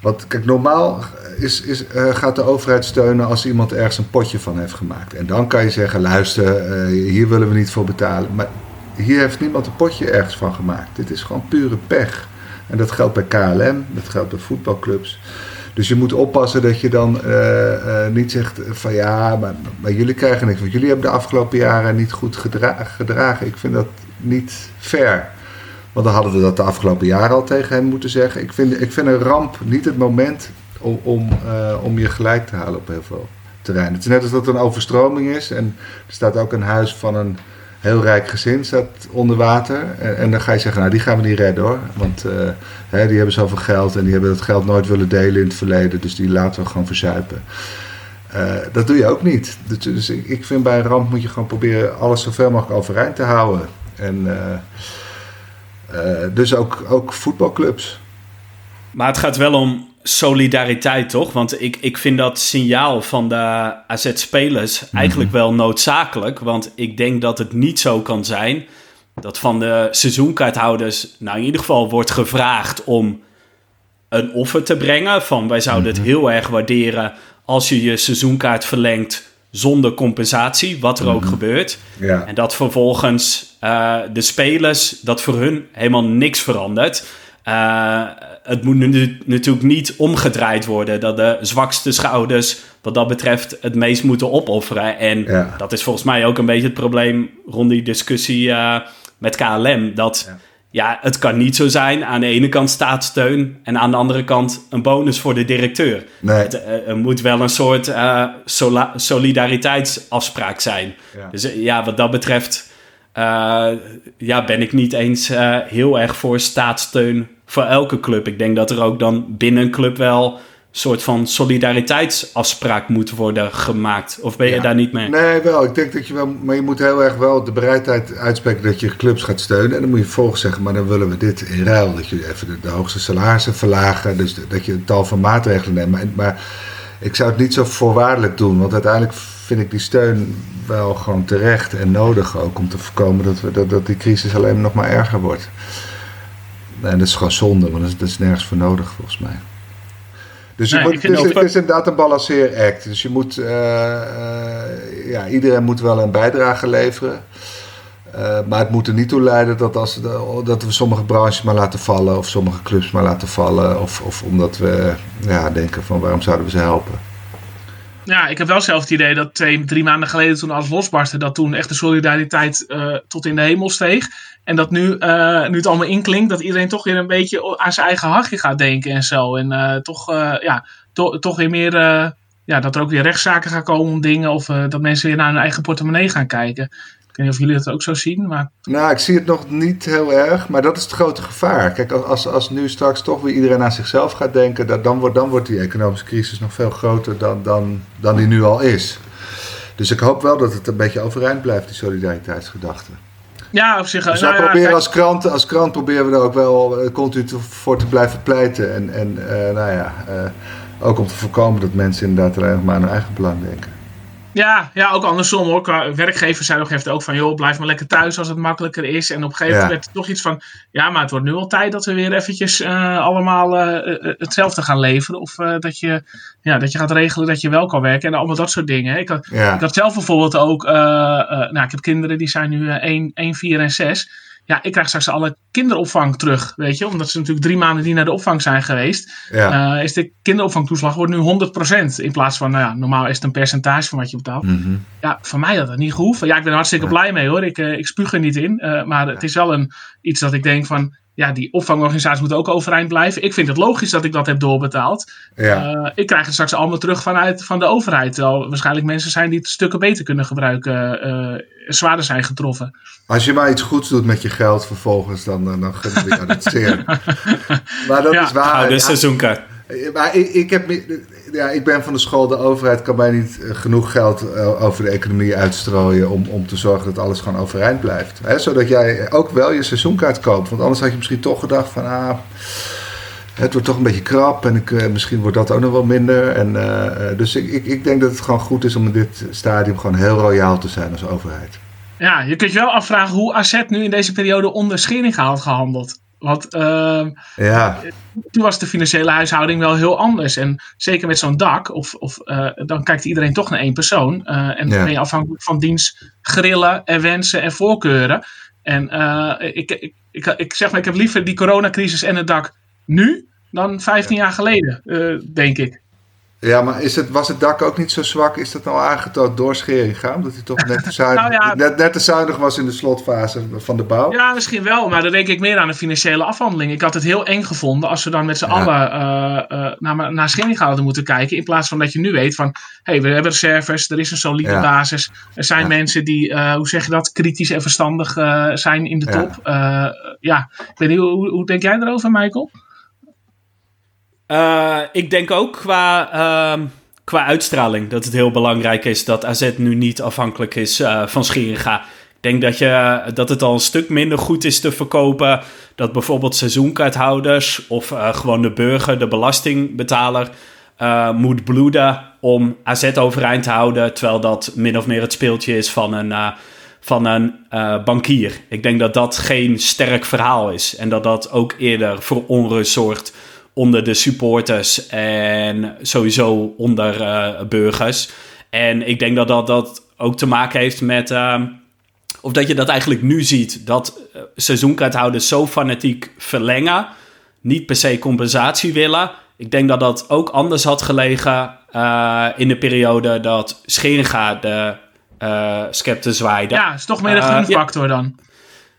want kijk, normaal is, is, gaat de overheid steunen als iemand ergens een potje van heeft gemaakt. En dan kan je zeggen, luister, hier willen we niet voor betalen. Maar hier heeft niemand een potje ergens van gemaakt. Dit is gewoon pure pech. En dat geldt bij KLM, dat geldt bij voetbalclubs. Dus je moet oppassen dat je dan uh, uh, niet zegt van ja, maar, maar, jullie krijgen niks. Want jullie hebben de afgelopen jaren niet goed gedra gedragen. Ik vind dat niet fair. Want dan hadden we dat de afgelopen jaren al tegen hen moeten zeggen. Ik vind, ik vind een ramp niet het moment om, om, uh, om je gelijk te halen op heel veel terreinen. Het is net als dat er een overstroming is. En er staat ook een huis van een heel rijk gezin staat onder water. En, en, dan ga je zeggen, nou die gaan we niet redden hoor. Want uh, hè, die hebben zoveel geld en die hebben dat geld nooit willen delen in het verleden. Dus die laten we gewoon verzuipen. Uh, dat doe je ook niet. Dus, dus ik, ik, vind bij een ramp moet je gewoon proberen alles zoveel mogelijk overeind te houden. En uh, dus ook, ook voetbalclubs. Maar het gaat wel om solidariteit, toch? Want ik, ik vind dat signaal van de AZ-spelers eigenlijk mm -hmm. wel noodzakelijk. Want ik denk dat het niet zo kan zijn dat van de seizoenkaarthouders, nou in ieder geval wordt gevraagd om een offer te brengen. Van wij zouden mm -hmm. het heel erg waarderen als je je seizoenkaart verlengt zonder compensatie, wat er mm -hmm. ook gebeurt. Ja. En dat vervolgens uh, de spelers, dat voor hun helemaal niks verandert. Uh, het moet nu, natuurlijk niet omgedraaid worden. Dat de zwakste schouders wat dat betreft het meest moeten opofferen. En dat is volgens mij ook een beetje het probleem rond die discussie uh, met KLM. Dat ja. het kan niet zo zijn. Aan de ene kant staatssteun en aan de andere kant een bonus voor de directeur. Nee. Het, uh, er moet wel een soort solidariteitsafspraak zijn. Dus ja, wat dat betreft ja, ben ik niet eens heel erg voor staatssteun voor elke club. Ik denk dat er ook dan binnen een club wel soort van solidariteitsafspraak moet worden gemaakt. Of ben je daar niet mee? Nee, wel. Ik denk dat je wel... Maar je moet heel erg wel de bereidheid uitspreken dat je clubs gaat steunen. En dan moet je volgens zeggen, maar dan willen we dit in ruil. Dat je even de, hoogste salarissen verlagen. Dus dat je een tal van maatregelen neemt. Maar, maar ik zou het niet zo voorwaardelijk doen. Want uiteindelijk vind ik die steun wel gewoon terecht en nodig ook. Om te voorkomen dat, we, dat, dat die crisis alleen nog maar erger wordt. En dat is gewoon zonde, want dat is, dat is nergens voor nodig volgens mij. Dus, je moet, dus het is inderdaad een balanceeract. Dus je moet, uh, uh, ja, iedereen moet wel een bijdrage leveren. Uh, maar het moet er niet toe leiden dat, als, dat we sommige branches maar laten vallen. Of sommige clubs maar laten vallen. Of, of omdat we ja, denken van waarom zouden we ze helpen. Ja, ik heb wel zelf het idee dat twee, drie maanden geleden toen alles losbarstte, dat toen echt de solidariteit uh, tot in de hemel steeg. En dat nu, uh, nu het allemaal inklinkt, dat iedereen toch weer een beetje aan zijn eigen hachje gaat denken en zo. En uh, toch, ja, to, toch weer meer, ja, dat er ook weer rechtszaken gaan komen om dingen. Of dat mensen weer naar hun eigen portemonnee gaan kijken. Ik weet niet of jullie dat ook zo zien. Maar... Nou, ik zie het nog niet heel erg, maar dat is het grote gevaar. Kijk, als, als nu straks toch weer iedereen aan zichzelf gaat denken, dat, dan, wordt, dan wordt die economische crisis nog veel groter dan, dan, dan die nu al is. Dus ik hoop wel dat het een beetje overeind blijft, die solidariteitsgedachte. Ja, op zich. Dus nou, ja, proberen als, krant, als krant proberen we er ook wel eh, continu voor te blijven pleiten. En, en uh, nou ja, uh, ook om te voorkomen dat mensen inderdaad alleen nog maar aan hun eigen belang denken. Ja, ja, ook andersom hoor. Werkgevers zei nog even ook van, joh, blijf maar lekker thuis als het makkelijker is. En op een gegeven moment werd het toch iets van, ja, maar het wordt nu al tijd dat we weer eventjes uh, allemaal uh, hetzelfde gaan leveren. Of uh, dat, je, ja, dat je gaat regelen dat je wel kan werken en allemaal dat soort dingen. Ik had, ja. ik had zelf bijvoorbeeld ook, nou, ik heb kinderen die zijn nu 1, 1, 4 en 6 ja, ik krijg straks alle kinderopvang terug, weet je. Omdat ze natuurlijk drie maanden niet naar de opvang zijn geweest. Ja. Uh, is de kinderopvangtoeslag wordt nu 100%. In plaats van, nou ja, normaal is het een percentage van wat je betaalt. Mm -hmm. Ja, voor mij had dat niet gehoeven. Ja, ik ben er hartstikke blij mee hoor. Ik, uh, ik spuug er niet in. Uh, maar het is wel een, iets dat ik denk van ja, die opvangorganisaties moeten ook overeind blijven. Ik vind het logisch dat ik dat heb doorbetaald. Ja. Uh, ik krijg het straks allemaal terug vanuit van de overheid. Terwijl waarschijnlijk mensen zijn die het stukken beter kunnen gebruiken, uh, zwaarder zijn getroffen. Als je maar iets goeds doet met je geld vervolgens, dan, dan gunnen we jou dat zeer. maar dat ja. is waar. De seizoenkaart. Maar ik, ik, heb, ja, ik ben van de school, de overheid kan mij niet genoeg geld over de economie uitstrooien om, om te zorgen dat alles gewoon overeind blijft. Zodat jij ook wel je seizoenkaart koopt. Want anders had je misschien toch gedacht van ah, het wordt toch een beetje krap en ik, misschien wordt dat ook nog wel minder. En, dus ik, ik, ik denk dat het gewoon goed is om in dit stadium gewoon heel royaal te zijn als overheid. Ja, je kunt je wel afvragen hoe AZ nu in deze periode onder Scheringa had gehandeld. Want uh, ja. toen was de financiële huishouding wel heel anders. En zeker met zo'n dak, of, of, uh, dan kijkt iedereen toch naar één persoon. Uh, en ja. ben je afhankelijk van diens grillen en wensen en voorkeuren. En ik, ik, ik, ik zeg maar, ik heb liever die coronacrisis en het dak nu dan 15 ja. jaar geleden, denk ik. Ja, maar is het, was het dak ook niet zo zwak? Is dat nou aangetoond door Scheringa? Omdat hij toch net te, zuinig, nou ja, net, net te zuinig was in de slotfase van de bouw? Ja, misschien wel. Maar dan denk ik meer aan een financiële afhandeling. Ik had het heel eng gevonden als we dan met z'n ja. allen uh, uh, naar, naar Scheringa hadden moeten kijken. In plaats van dat je nu weet van... Hé, hey, we hebben reserves, er is een solide ja. basis. Er zijn mensen die, uh, hoe zeg je dat, kritisch en verstandig zijn in de top. ja, ik weet niet, hoe, hoe denk jij erover, Michael? Uh, ik denk ook qua, uh, qua uitstraling dat het heel belangrijk is dat AZ nu niet afhankelijk is uh, van Scheringa. Ik denk dat, je, dat het al een stuk minder goed is te verkopen. Dat bijvoorbeeld seizoenkaarthouders of gewoon de burger, de belastingbetaler, moet bloeden om AZ overeind te houden. Terwijl dat min of meer het speeltje is van een, van een bankier. Ik denk dat dat geen sterk verhaal is. En dat dat ook eerder voor onrust zorgt onder de supporters en sowieso onder uh, burgers. En ik denk dat dat, dat ook te maken heeft met. Uh, of dat je dat eigenlijk nu ziet, dat seizoenkaarthouders zo fanatiek verlengen. niet per se compensatie willen. Ik denk dat dat ook anders had gelegen in de periode dat Scheringa de uh, scepter zwaaide. Ja, is toch meer een gunfactor dan.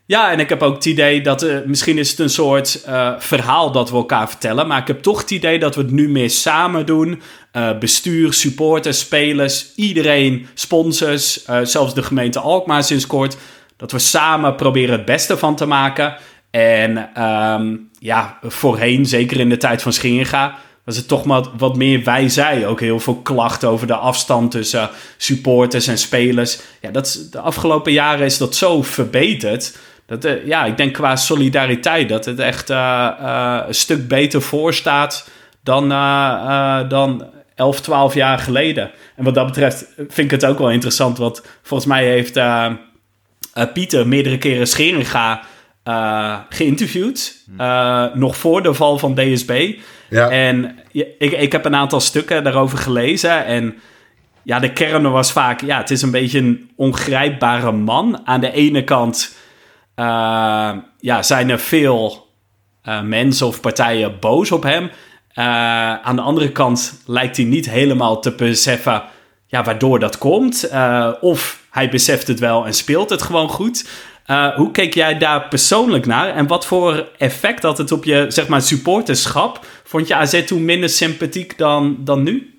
Ja, en ik heb ook het idee dat uh, misschien is het een soort uh, verhaal dat we elkaar vertellen. Maar ik heb toch het idee dat we het nu meer samen doen. Uh, bestuur, supporters, spelers, iedereen, sponsors, zelfs de gemeente Alkmaar sinds kort. Dat we samen proberen het beste van te maken. En um, ja, voorheen, zeker in de tijd van Scheringa, was het toch maar wat meer wij-zij. Ook heel veel klachten over de afstand tussen supporters en spelers. Ja, dat, de afgelopen jaren is dat zo verbeterd. Dat, uh, ja, ik denk qua solidariteit dat het echt uh, uh, een stuk beter voor staat dan, dan 11, 12 jaar geleden. En wat dat betreft vind ik het ook wel interessant, want volgens mij heeft Pieter meerdere keren Scheringa geïnterviewd. nog voor de val van DSB. Ja. En ik, ik heb een aantal stukken daarover gelezen en ja, de kern was vaak, ja, het is een beetje een ongrijpbare man. Aan de ene kant uh, ja, zijn er veel uh, mensen of partijen boos op hem. Uh, aan de andere kant lijkt hij niet helemaal te beseffen ja, waardoor dat komt. of hij beseft het wel en speelt het gewoon goed. hoe keek jij daar persoonlijk naar? En wat voor effect had het op je zeg maar, supporterschap? Vond je AZ toen minder sympathiek dan, dan nu?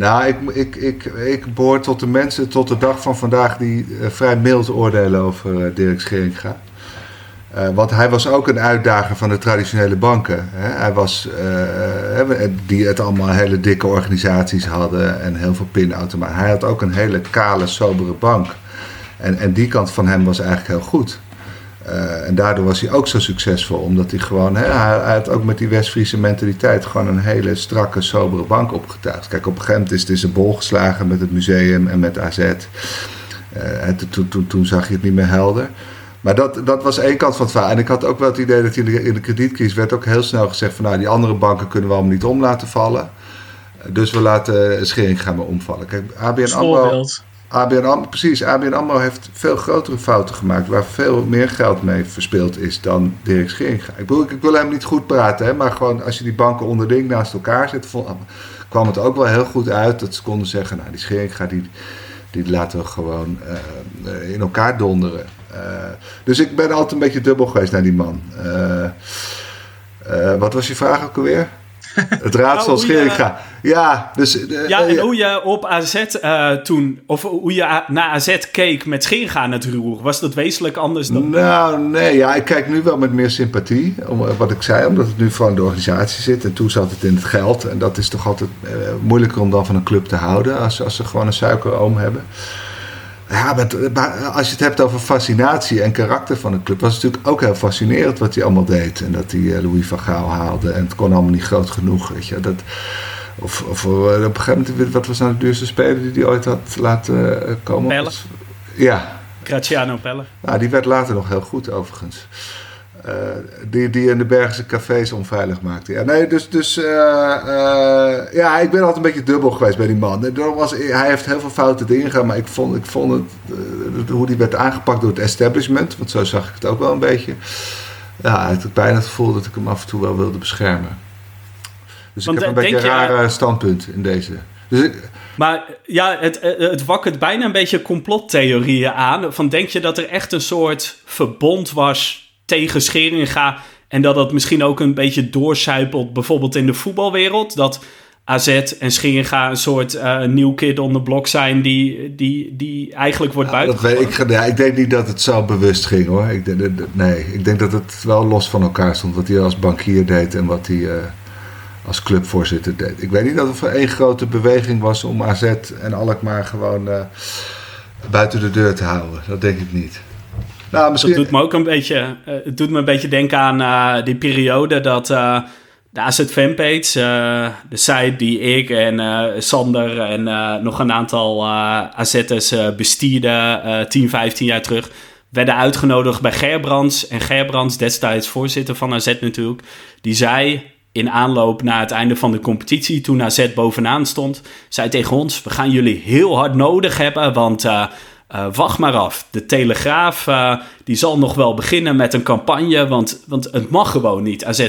Nou, ik, ik, ik, ik behoor tot de mensen tot de dag van vandaag die uh, vrij mild oordelen over uh, Dirk Scheringa. Uh, want hij was ook een uitdager van de traditionele banken. Hè? Hij was, die het allemaal hele dikke organisaties hadden en heel veel pinautomaten. Hij had ook een hele kale, sobere bank. En, en die kant van hem was eigenlijk heel goed. Uh, en daardoor was hij ook zo succesvol, omdat hij gewoon, hij, had ook met die West-Friese mentaliteit gewoon een hele strakke, sobere bank opgetuigd. Kijk, op een gegeven moment is het in zijn bol geslagen met het museum en met AZ. Toen, toen, toen zag je het niet meer helder. Maar dat, dat was één kant van het verhaal. En ik had ook wel het idee dat in de, in de kredietcrisis werd ook heel snel gezegd van nou, die andere banken kunnen we allemaal niet om laten vallen. Dus we laten Schering gaan maar omvallen. Kijk, ABN AMRO... ABN AMRO, precies, ABN AMRO heeft veel grotere fouten gemaakt... waar veel meer geld mee verspild is dan Dirk Scheringa. Ik, bedoel, ik wil hem niet goed praten, hè, maar gewoon als je die banken onderling naast elkaar zet... kwam het ook wel heel goed uit dat ze konden zeggen... nou, die Scheringa, die, die laten we gewoon uh, in elkaar donderen. Uh, dus ik ben altijd een beetje dubbel geweest naar die man. Uh, wat was je vraag ook alweer? Het raadsel nou, Scheringa. Ja, dus, uh, ja, en hoe je op AZ uh, toen, of hoe je naar AZ keek met Scheringa aan het roer, was dat wezenlijk anders dan? Nou, nee, ja, ik kijk nu wel met meer sympathie, om, wat ik zei, omdat het nu voor de organisatie zit. En toen zat het in het geld. En dat is toch altijd uh, moeilijker om dan van een club te houden, als, als ze gewoon een suikeroom hebben. Ja, maar, als je het hebt over fascinatie en karakter van een club, was het natuurlijk ook heel fascinerend wat hij allemaal deed. En dat hij Louis van Gaal haalde en het kon allemaal niet groot genoeg. Weet je. Dat, of, of op een gegeven moment, wat was nou de duurste speler die hij ooit had laten komen? Pelle. Ja. Graziano Pelle. Nou, die werd later nog heel goed overigens. Uh, die, die in de Bergse cafés onveilig maakte. Ja, nee, dus, dus uh, uh, ja, ik ben altijd een beetje dubbel geweest bij die man. Was, hij heeft heel veel fouten erin gaan, maar ik vond, ik vond het, hoe die werd aangepakt door het establishment, want zo zag ik het ook wel een beetje. Ja, ik had bijna het gevoel dat ik hem af en toe wel wilde beschermen. Dus Want ik heb een beetje een raar standpunt in deze. Dus ik, maar ja, het, het wakkert bijna een beetje complottheorieën aan. Van denk je dat er echt een soort verbond was tegen Scheringa... en dat dat misschien ook een beetje doorcijpelt bijvoorbeeld in de voetbalwereld? Dat AZ en Scheringa een soort uh, nieuw kid on the block zijn... die, die, die eigenlijk wordt buiten. Ik, ja, ik denk niet dat het zo bewust ging hoor. Ik, nee, ik denk dat het wel los van elkaar stond. Wat hij als bankier deed en wat hij... Uh als clubvoorzitter deed. Ik weet niet dat het voor één grote beweging was om AZ en Alkmaar gewoon uh, buiten de deur te houden. Dat denk ik niet. Nou, misschien... Dat doet me ook een beetje, uh, het doet me een beetje denken aan uh, die periode dat de AZ fanpage, de site die ik en Sander en nog een aantal AZ'ers bestierden 10, 15 jaar terug werden uitgenodigd bij Gerbrands. En Gerbrands, destijds voorzitter van AZ natuurlijk, die zei in aanloop naar het einde van de competitie, toen AZ bovenaan stond, zei tegen ons: We gaan jullie heel hard nodig hebben, want uh, wacht maar af. De Telegraaf die zal nog wel beginnen met een campagne, want, want het mag gewoon niet. AZ,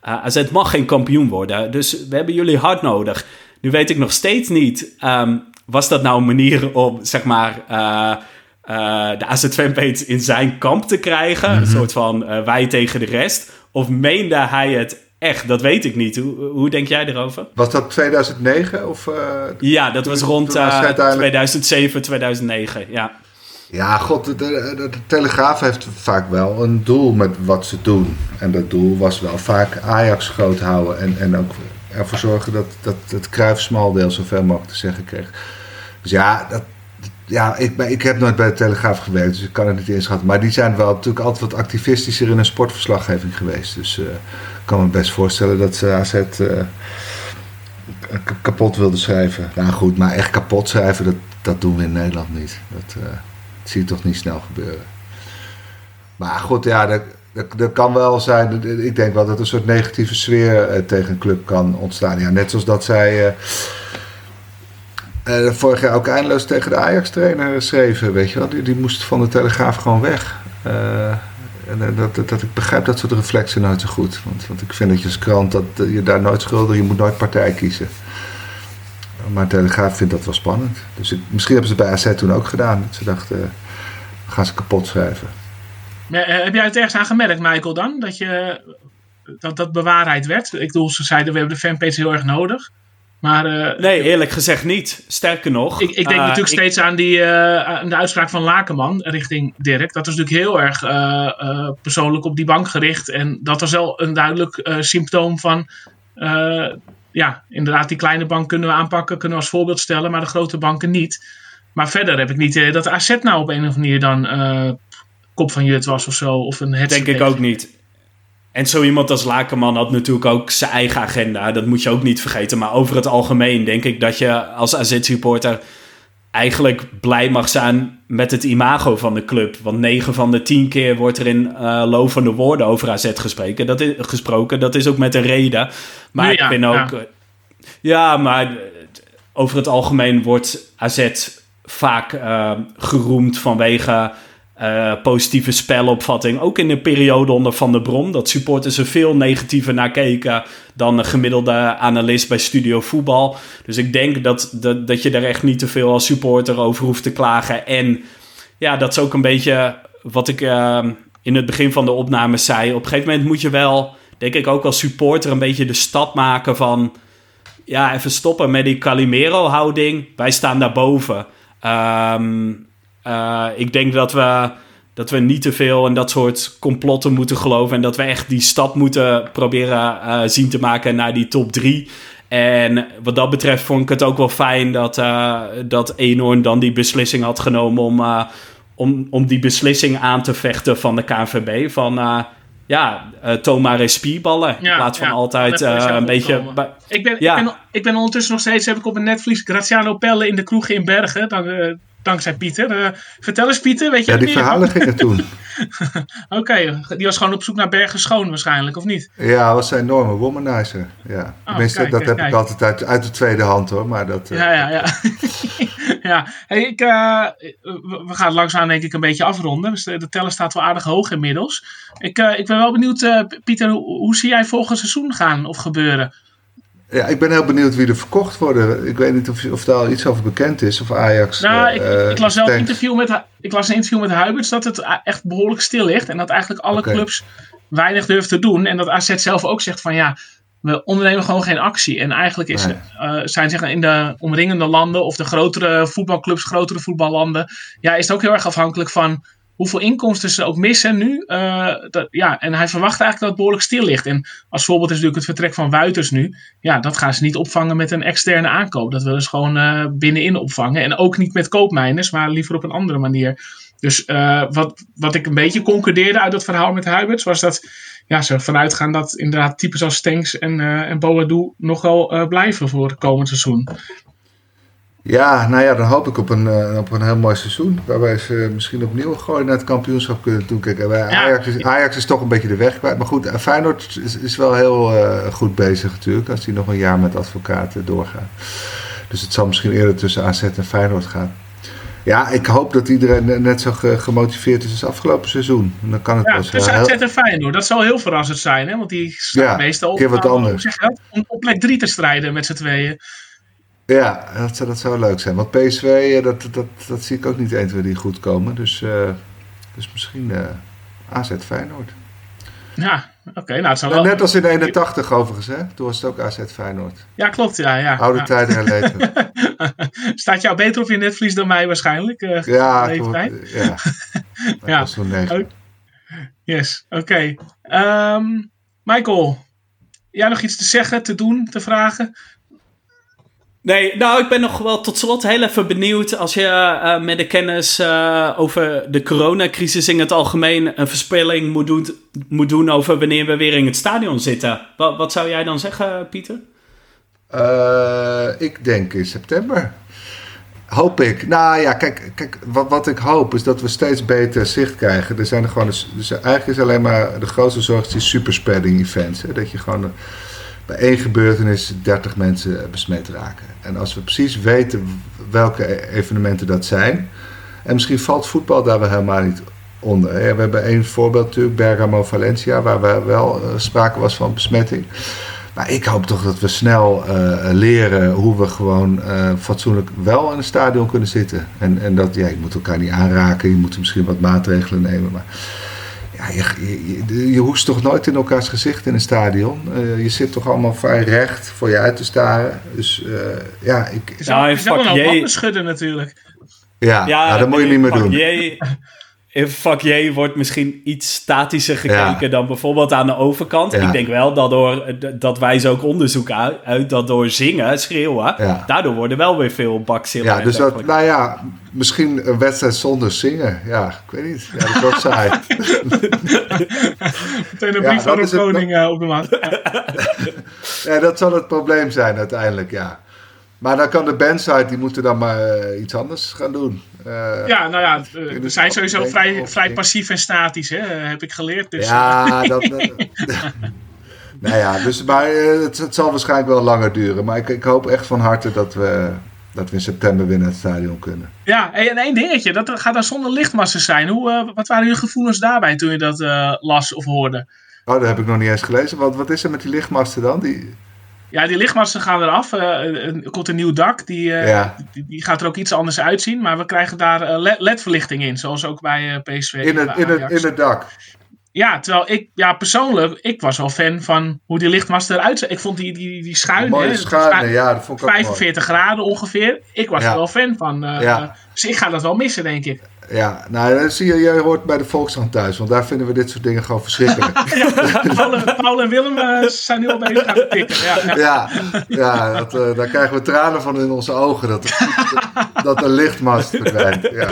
AZ mag geen kampioen worden, dus we hebben jullie hard nodig. Nu weet ik nog steeds niet, ehm, was dat nou een manier om, zeg maar de AZ-fanpage in zijn kamp te krijgen. Een mhm. soort van wij tegen de rest. Of meende hij het echt? Dat weet ik niet. Hoe, hoe denk jij erover? Was dat 2009? Of, uh, ja, dat was rond 2007, 2009. Ja. Ja, god, de, de, Telegraaf heeft vaak wel een doel met wat ze doen. En dat doel was wel vaak Ajax groot houden. En, en ook ervoor zorgen dat, dat het Kruif-smaldeel zoveel mogelijk te zeggen kreeg. Dus ja, dat, ja, ik, ik heb nooit bij de Telegraaf gewerkt, dus ik kan het niet inschatten. Maar die zijn wel natuurlijk altijd wat activistischer in een sportverslaggeving geweest. Dus uh, ik kan me best voorstellen dat ze AZ uh, kapot wilden schrijven. Nou goed, maar echt kapot schrijven, dat, dat doen we in Nederland niet. Dat, uh, zie je toch niet snel gebeuren. Maar goed, ja, dat, dat, kan wel zijn. Ik denk wel dat een soort negatieve sfeer tegen een club kan ontstaan. Ja, net zoals dat zij vorig jaar ook eindeloos tegen de Ajax-trainer schreven, weet je wel. Die, die moest van de Telegraaf gewoon weg. En eh, dat, dat, ik begrijp dat soort reflexen nooit zo goed. Want, want ik vind dat je als krant, dat je daar nooit schuldig, je moet nooit partij kiezen. Maar Telegraaf vindt dat wel spannend. Dus misschien hebben ze bij AZ toen ook gedaan. Dat ze dachten, gaan ze kapot schrijven. heb jij het ergens aan gemerkt, Michael, dan? Dat, je, dat dat bewaarheid werd? Ik bedoel, ze zeiden, we hebben de fanpage heel erg nodig. Maar, uh, nee, eerlijk gezegd niet. Sterker nog. Ik, ik denk uh, natuurlijk steeds aan, die, uh, aan de uitspraak van Lakenman richting Dirk. Dat was natuurlijk heel erg persoonlijk op die bank gericht. En dat was wel een duidelijk symptoom van. ja, inderdaad, die kleine bank kunnen we aanpakken, kunnen we als voorbeeld stellen, maar de grote banken niet. Maar verder heb ik niet dat AZ nou op een of andere manier dan kop van Jut was of zo. Of een Denk ik ook niet. En zo iemand als Lakenman had natuurlijk ook zijn eigen agenda. Dat moet je ook niet vergeten. Maar over het algemeen denk ik dat je als AZ-supporter eigenlijk blij mag zijn met het imago van de club. Want 9 van de 10 keer wordt er in uh, lovende woorden over AZ gesproken. Dat is, gesproken. Dat is ook met een reden. Maar ik ben ook... Ja. ja. maar over het algemeen wordt AZ vaak uh, geroemd vanwege uh, positieve spelopvatting. Ook in de periode onder Van der Brom. Dat supporters er veel negatiever naar keken dan een gemiddelde analist bij Studio Voetbal. Dus ik denk dat, dat, dat je er echt niet te veel als supporter over hoeft te klagen. En ja, dat is ook een beetje wat ik uh, in het begin van de opname zei. Op een gegeven moment moet je wel, denk ik ook als supporter, een beetje de stap maken van... Ja, even stoppen met die Calimero-houding. Wij staan daarboven. Um, uh, ik denk dat we, dat we niet te veel in dat soort complotten moeten geloven. En dat we echt die stap moeten proberen uh, zien te maken naar die top 3. En wat dat betreft vond ik het ook wel fijn dat, uh, dat Eenhoorn dan die beslissing had genomen om, om, om die beslissing aan te vechten van de KNVB. Van ja, uh, toon maar eens spierballen. Ja, in plaats van altijd een beetje. Ik ben, ja. ik, ben, ik ben ondertussen nog steeds, heb ik op een Netflix Graziano Pelle in de kroeg in Bergen. Dan, dankzij Pieter. Uh, vertel eens, Pieter. Weet je ja, die verhalen gingen toen. Oké, die was gewoon op zoek naar bergen schoon waarschijnlijk, of niet? Ja, was een enorme womanizer. Ja. Oh, Tenminste, dat heb ik altijd uit, uit de tweede hand hoor. Maar dat, uh, ja, ja, ja. ja. Hey, ik, uh, we gaan langzaam denk ik een beetje afronden. Dus de, de teller staat wel aardig hoog inmiddels. Ik, ik ben wel benieuwd, Pieter, hoe, hoe zie jij volgend seizoen gaan of gebeuren? Ja, ik ben heel benieuwd wie er verkocht worden. Ik weet niet of, of daar al iets over bekend is. Of Ajax. Nou, ik, ik, las wel een interview met, ik las een interview met Huiberts dat het echt behoorlijk stil ligt. En dat eigenlijk alle clubs weinig durven te doen. En dat AZ zelf ook zegt van ja, we ondernemen gewoon geen actie. En eigenlijk is, nee. uh, zijn zeg, in de omringende landen of de grotere voetbalclubs, grotere voetballanden, ja, is het ook heel erg afhankelijk van hoeveel inkomsten ze ook missen nu. Uh, dat, ja, en hij verwacht eigenlijk dat het behoorlijk stil ligt. En als voorbeeld is natuurlijk het vertrek van Wuiters nu. Ja, dat gaan ze niet opvangen met een externe aankoop. Dat willen ze gewoon uh, binnenin opvangen. En ook niet met koopmijners, maar liever op een andere manier. Dus uh, wat, wat ik een beetje concludeerde uit het verhaal met Huiberts was dat ja, ze vanuit gaan dat inderdaad types als Stenks en, en Boadu nog wel blijven voor het komend seizoen. Ja, nou ja, dan hoop ik op een, uh, op een heel mooi seizoen. Waarbij ze misschien opnieuw gewoon naar het kampioenschap kunnen toekijken. Ajax, is, Ajax is toch een beetje de weg kwijt. Maar goed, Feyenoord is, is wel heel uh, goed bezig natuurlijk. Als die nog een jaar met advocaten doorgaan. Dus het zal misschien eerder tussen AZ en Feyenoord gaan. Ja, ik hoop dat iedereen net zo gemotiveerd is als afgelopen seizoen. Dan kan het ja, Ja, AZ en Feyenoord, dat zal heel verrassend zijn. Hè? Want die staan Ja, meestal keer wat anders. om op plek 3 te strijden met z'n tweeën. Ja dat, zou- dat zou leuk zijn. Want PSV, eh, dat, dat, dat zie ik ook niet 1, 2, 3 goed komen. Dus, eh, dus misschien eh, AZ Feyenoord. Ja, oké. nou, wel... Net als in 81 overigens, hè? Toen was het ook AZ Feyenoord. Ja, klopt. Ja, ja. Oude ja. tijden herleven. Staat jou beter op je netvlies dan mij waarschijnlijk. eh, Ja, toen, leeftijd. ja. Dat Ja. toen. Ook- Yes, oké. Ehm, Michael, jij nog iets te zeggen, te doen, te vragen? Nee, nou, ik ben nog wel tot slot heel even benieuwd. Als je eh, met de kennis eh, over de coronacrisis in het algemeen een voorspelling moet doen, moet doen over wanneer we weer in het stadion zitten. Wat, wat zou jij dan zeggen, Pieter? Eh, ik denk in september. Hoop ik. Nou ja, kijk, kijk wat, wat ik hoop is dat we steeds beter zicht krijgen. Er zijn er gewoon, dus, dus eigenlijk is alleen maar de grootste zorg die superspreading events. Hè? Dat je gewoon bij één gebeurtenis 30 mensen besmet raken. En als we precies weten welke evenementen dat zijn. En misschien valt voetbal daar wel helemaal niet onder. hè. We hebben één voorbeeld natuurlijk, Bergamo Valencia, waar we wel eh, sprake was van besmetting. Maar ik hoop toch dat we snel eh, leren hoe we gewoon eh, fatsoenlijk wel in een stadion kunnen zitten. En, en dat, ja, je moet elkaar niet aanraken, je moet misschien wat maatregelen nemen. Maar ja, je, je, je, je hoest toch nooit in elkaars gezicht in een stadion. Eh, je zit toch allemaal vrij recht voor je uit te staren. Dus eh, ja, ik, is Nou, wel je- handen schudden natuurlijk. ja, ja, dat moet je niet meer doen. In vak J wordt misschien iets statischer gekeken Ja. dan bijvoorbeeld aan de overkant. Ja. Ik denk wel dat, door, dat wijzen ook onderzoek uit, uit dat door zingen, schreeuwen, Ja. daardoor worden wel weer veel bakzillen. Ja, dus dat, nou ja, misschien een wedstrijd zonder zingen. Ja, ik weet niet. Ja, dat is ook saai. Meteen een Ja, brief van de koning eh, op de maat. Ja. Ja, dat zal het probleem zijn uiteindelijk, ja. Maar dan kan de bandside, die moeten dan maar eh, iets anders gaan doen. Eh, Ja, nou ja, eh, we zijn sowieso vrij, vrij passief en statisch, hè? heb ik geleerd. Dus, ja, dat... nou ja, dus, maar het, het zal waarschijnlijk wel langer duren. Maar ik, ik hoop echt van harte dat we, dat we in september weer naar het stadion kunnen. Ja, en één dingetje, dat gaat dan zonder lichtmassen zijn. Hoe, wat waren je gevoelens daarbij toen je dat las of hoorde? Oh, dat heb ik nog niet eens gelezen. Wat, wat is er met die lichtmasten dan? Die, Ja, die lichtmassen gaan eraf. eh, er komt een nieuw dak, die, eh, Ja. die, die gaat er ook iets anders uitzien. Maar we krijgen daar eh, le- LED-verlichting in, zoals ook bij eh, PSV. in, het, in, het, in het dak. Ja, terwijl ik, ja, persoonlijk, ik was wel fan van hoe die lichtmasten eruit. Ik vond die, die, die schuine, Mooie hè, schuine, ja, dat vond ik ook mooi. 45 graden ongeveer. Ik was Ja. er wel fan van. eh, Ja. Dus ik ga dat wel missen, denk ik. Ja, nou, dat zie je, jij hoort bij de Volkskrant thuis, want daar vinden we dit soort dingen gewoon verschrikkelijk. Paul, en- Paul en Willem eh, zijn nu al bezig aan het tikken. Ja, ja. Ja, ja dat, eh, daar krijgen we tranen van in onze ogen dat, dat, dat een lichtmast verdwijnt. Ja,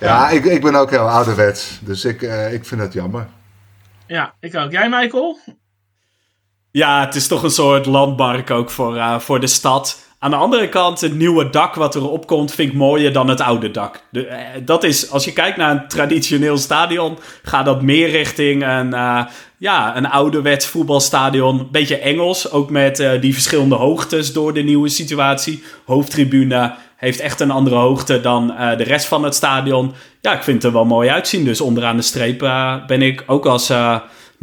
ja ik, ik ben ook heel ouderwets, dus ik, eh, ik vind het jammer. ja, ik ook. Jij, Michael? Ja, het is toch een soort landmark ook voor, eh, voor de stad. Aan de andere kant, het nieuwe dak wat erop komt, vind ik mooier dan het oude dak. Eh, dat is, als je kijkt naar een traditioneel stadion, gaat dat meer richting een, eh, ja, een ouderwets voetbalstadion. Beetje Engels, ook met eh, die verschillende hoogtes door de nieuwe situatie. Hoofdtribune heeft echt een andere hoogte dan de rest van het stadion. Ja, ik vind het er wel mooi uitzien. Dus onderaan de streep ben ik ook als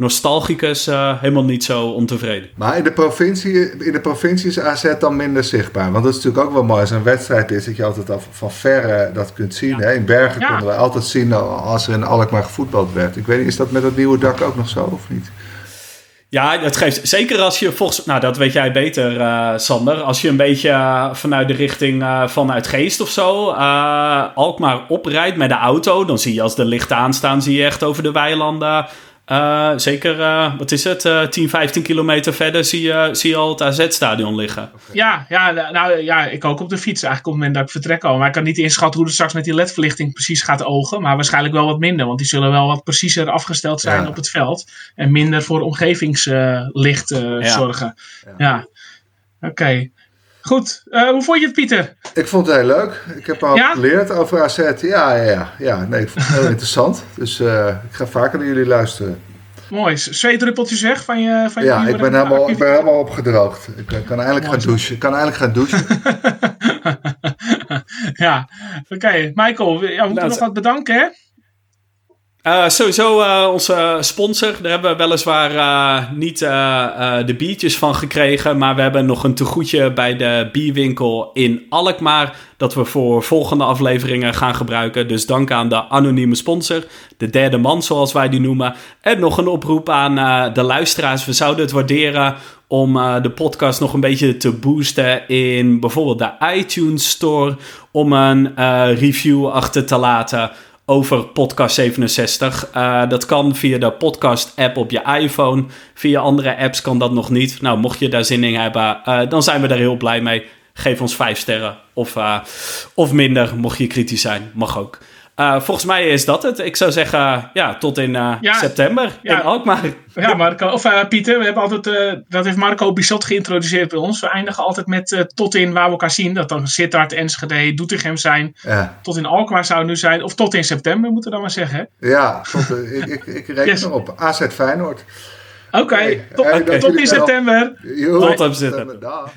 nostalgicus eh, helemaal niet zo ontevreden. Maar in de, provincie, in de provincie is AZ dan minder zichtbaar. Want dat is natuurlijk ook wel mooi als een wedstrijd is, dat je altijd al van verre dat kunt zien. Hè? In Bergen Ja. konden we altijd zien als er in Alkmaar gevoetbald werd. Ik weet niet, is dat met dat nieuwe dak ook nog zo of niet? Ja, dat geeft zeker als je volgens, nou dat weet jij beter, eh, Sander. Als je een beetje eh, vanuit de richting eh, vanuit Geest of zo, eh, Alkmaar oprijdt met de auto, dan zie je als de lichten aanstaan, zie je echt over de weilanden. Eh, zeker, eh, wat is het, eh 10, 15 kilometer verder zie je, zie je al het AZ-stadion liggen. Ja, ja, nou ja, ik ook op de fiets eigenlijk op het moment dat ik vertrek al. Maar ik kan niet inschatten hoe het straks met die ledverlichting precies gaat ogen. Maar waarschijnlijk wel wat minder, want die zullen wel wat preciezer afgesteld zijn Ja. op het veld. En minder voor omgevingslicht eh, Ja. zorgen. Ja, oké. Goed, Eh, hoe vond je het Pieter? Ik vond het heel leuk. Ik heb al Ja? geleerd over AZ. Ja, ja, ja. ja nee, ik vond het heel interessant. Dus eh, ik ga vaker naar jullie luisteren. Mooi, zweetdruppeltjes weg van je van je Ja, ik ben helemaal, ik ben helemaal opgedroogd. Ik eh, kan eindelijk Mooi gaan douchen. Ik kan eindelijk gaan douchen. Ja, oké. Michael, we- ja, we moeten Nou, nog wat bedanken, hè? Eh, sowieso eh, onze sponsor. Daar hebben we weliswaar eh, niet de biertjes van gekregen. Maar we hebben nog een tegoedje bij de bierwinkel in Alkmaar. Dat we voor volgende afleveringen gaan gebruiken. Dus dank aan de anonieme sponsor. De derde man, zoals wij die noemen. En nog een oproep aan de luisteraars. We zouden het waarderen om de podcast nog een beetje te boosten in bijvoorbeeld de iTunes Store. Om een review achter te laten over Podcast 67. Eh, dat kan via de podcast-app op je iPhone. Via andere apps kan dat nog niet. Nou, mocht je daar zin in hebben, eh, dan zijn we daar heel blij mee. Geef ons vijf sterren of, eh, of minder, mocht je kritisch zijn. Mag ook. Eh, volgens mij is dat het. Ik zou zeggen, ja, tot in eh, Ja, september ja. in Alkmaar. Ja, Marco, of eh, Pieter, we hebben altijd, eh, dat heeft Marco Bissot geïntroduceerd bij ons. We eindigen altijd met eh, tot in waar we elkaar zien. Dat dan Sittard, Enschede, Doetinchem zijn. Ja, Tot in Alkmaar zou het nu zijn. Of tot in september, moeten we dan maar zeggen. hè? ja tot, eh, ik, ik, ik reken Yes. erop. AZ Feyenoord. Oké, Hey, tot, tot in september. Tot op zitten. Dag.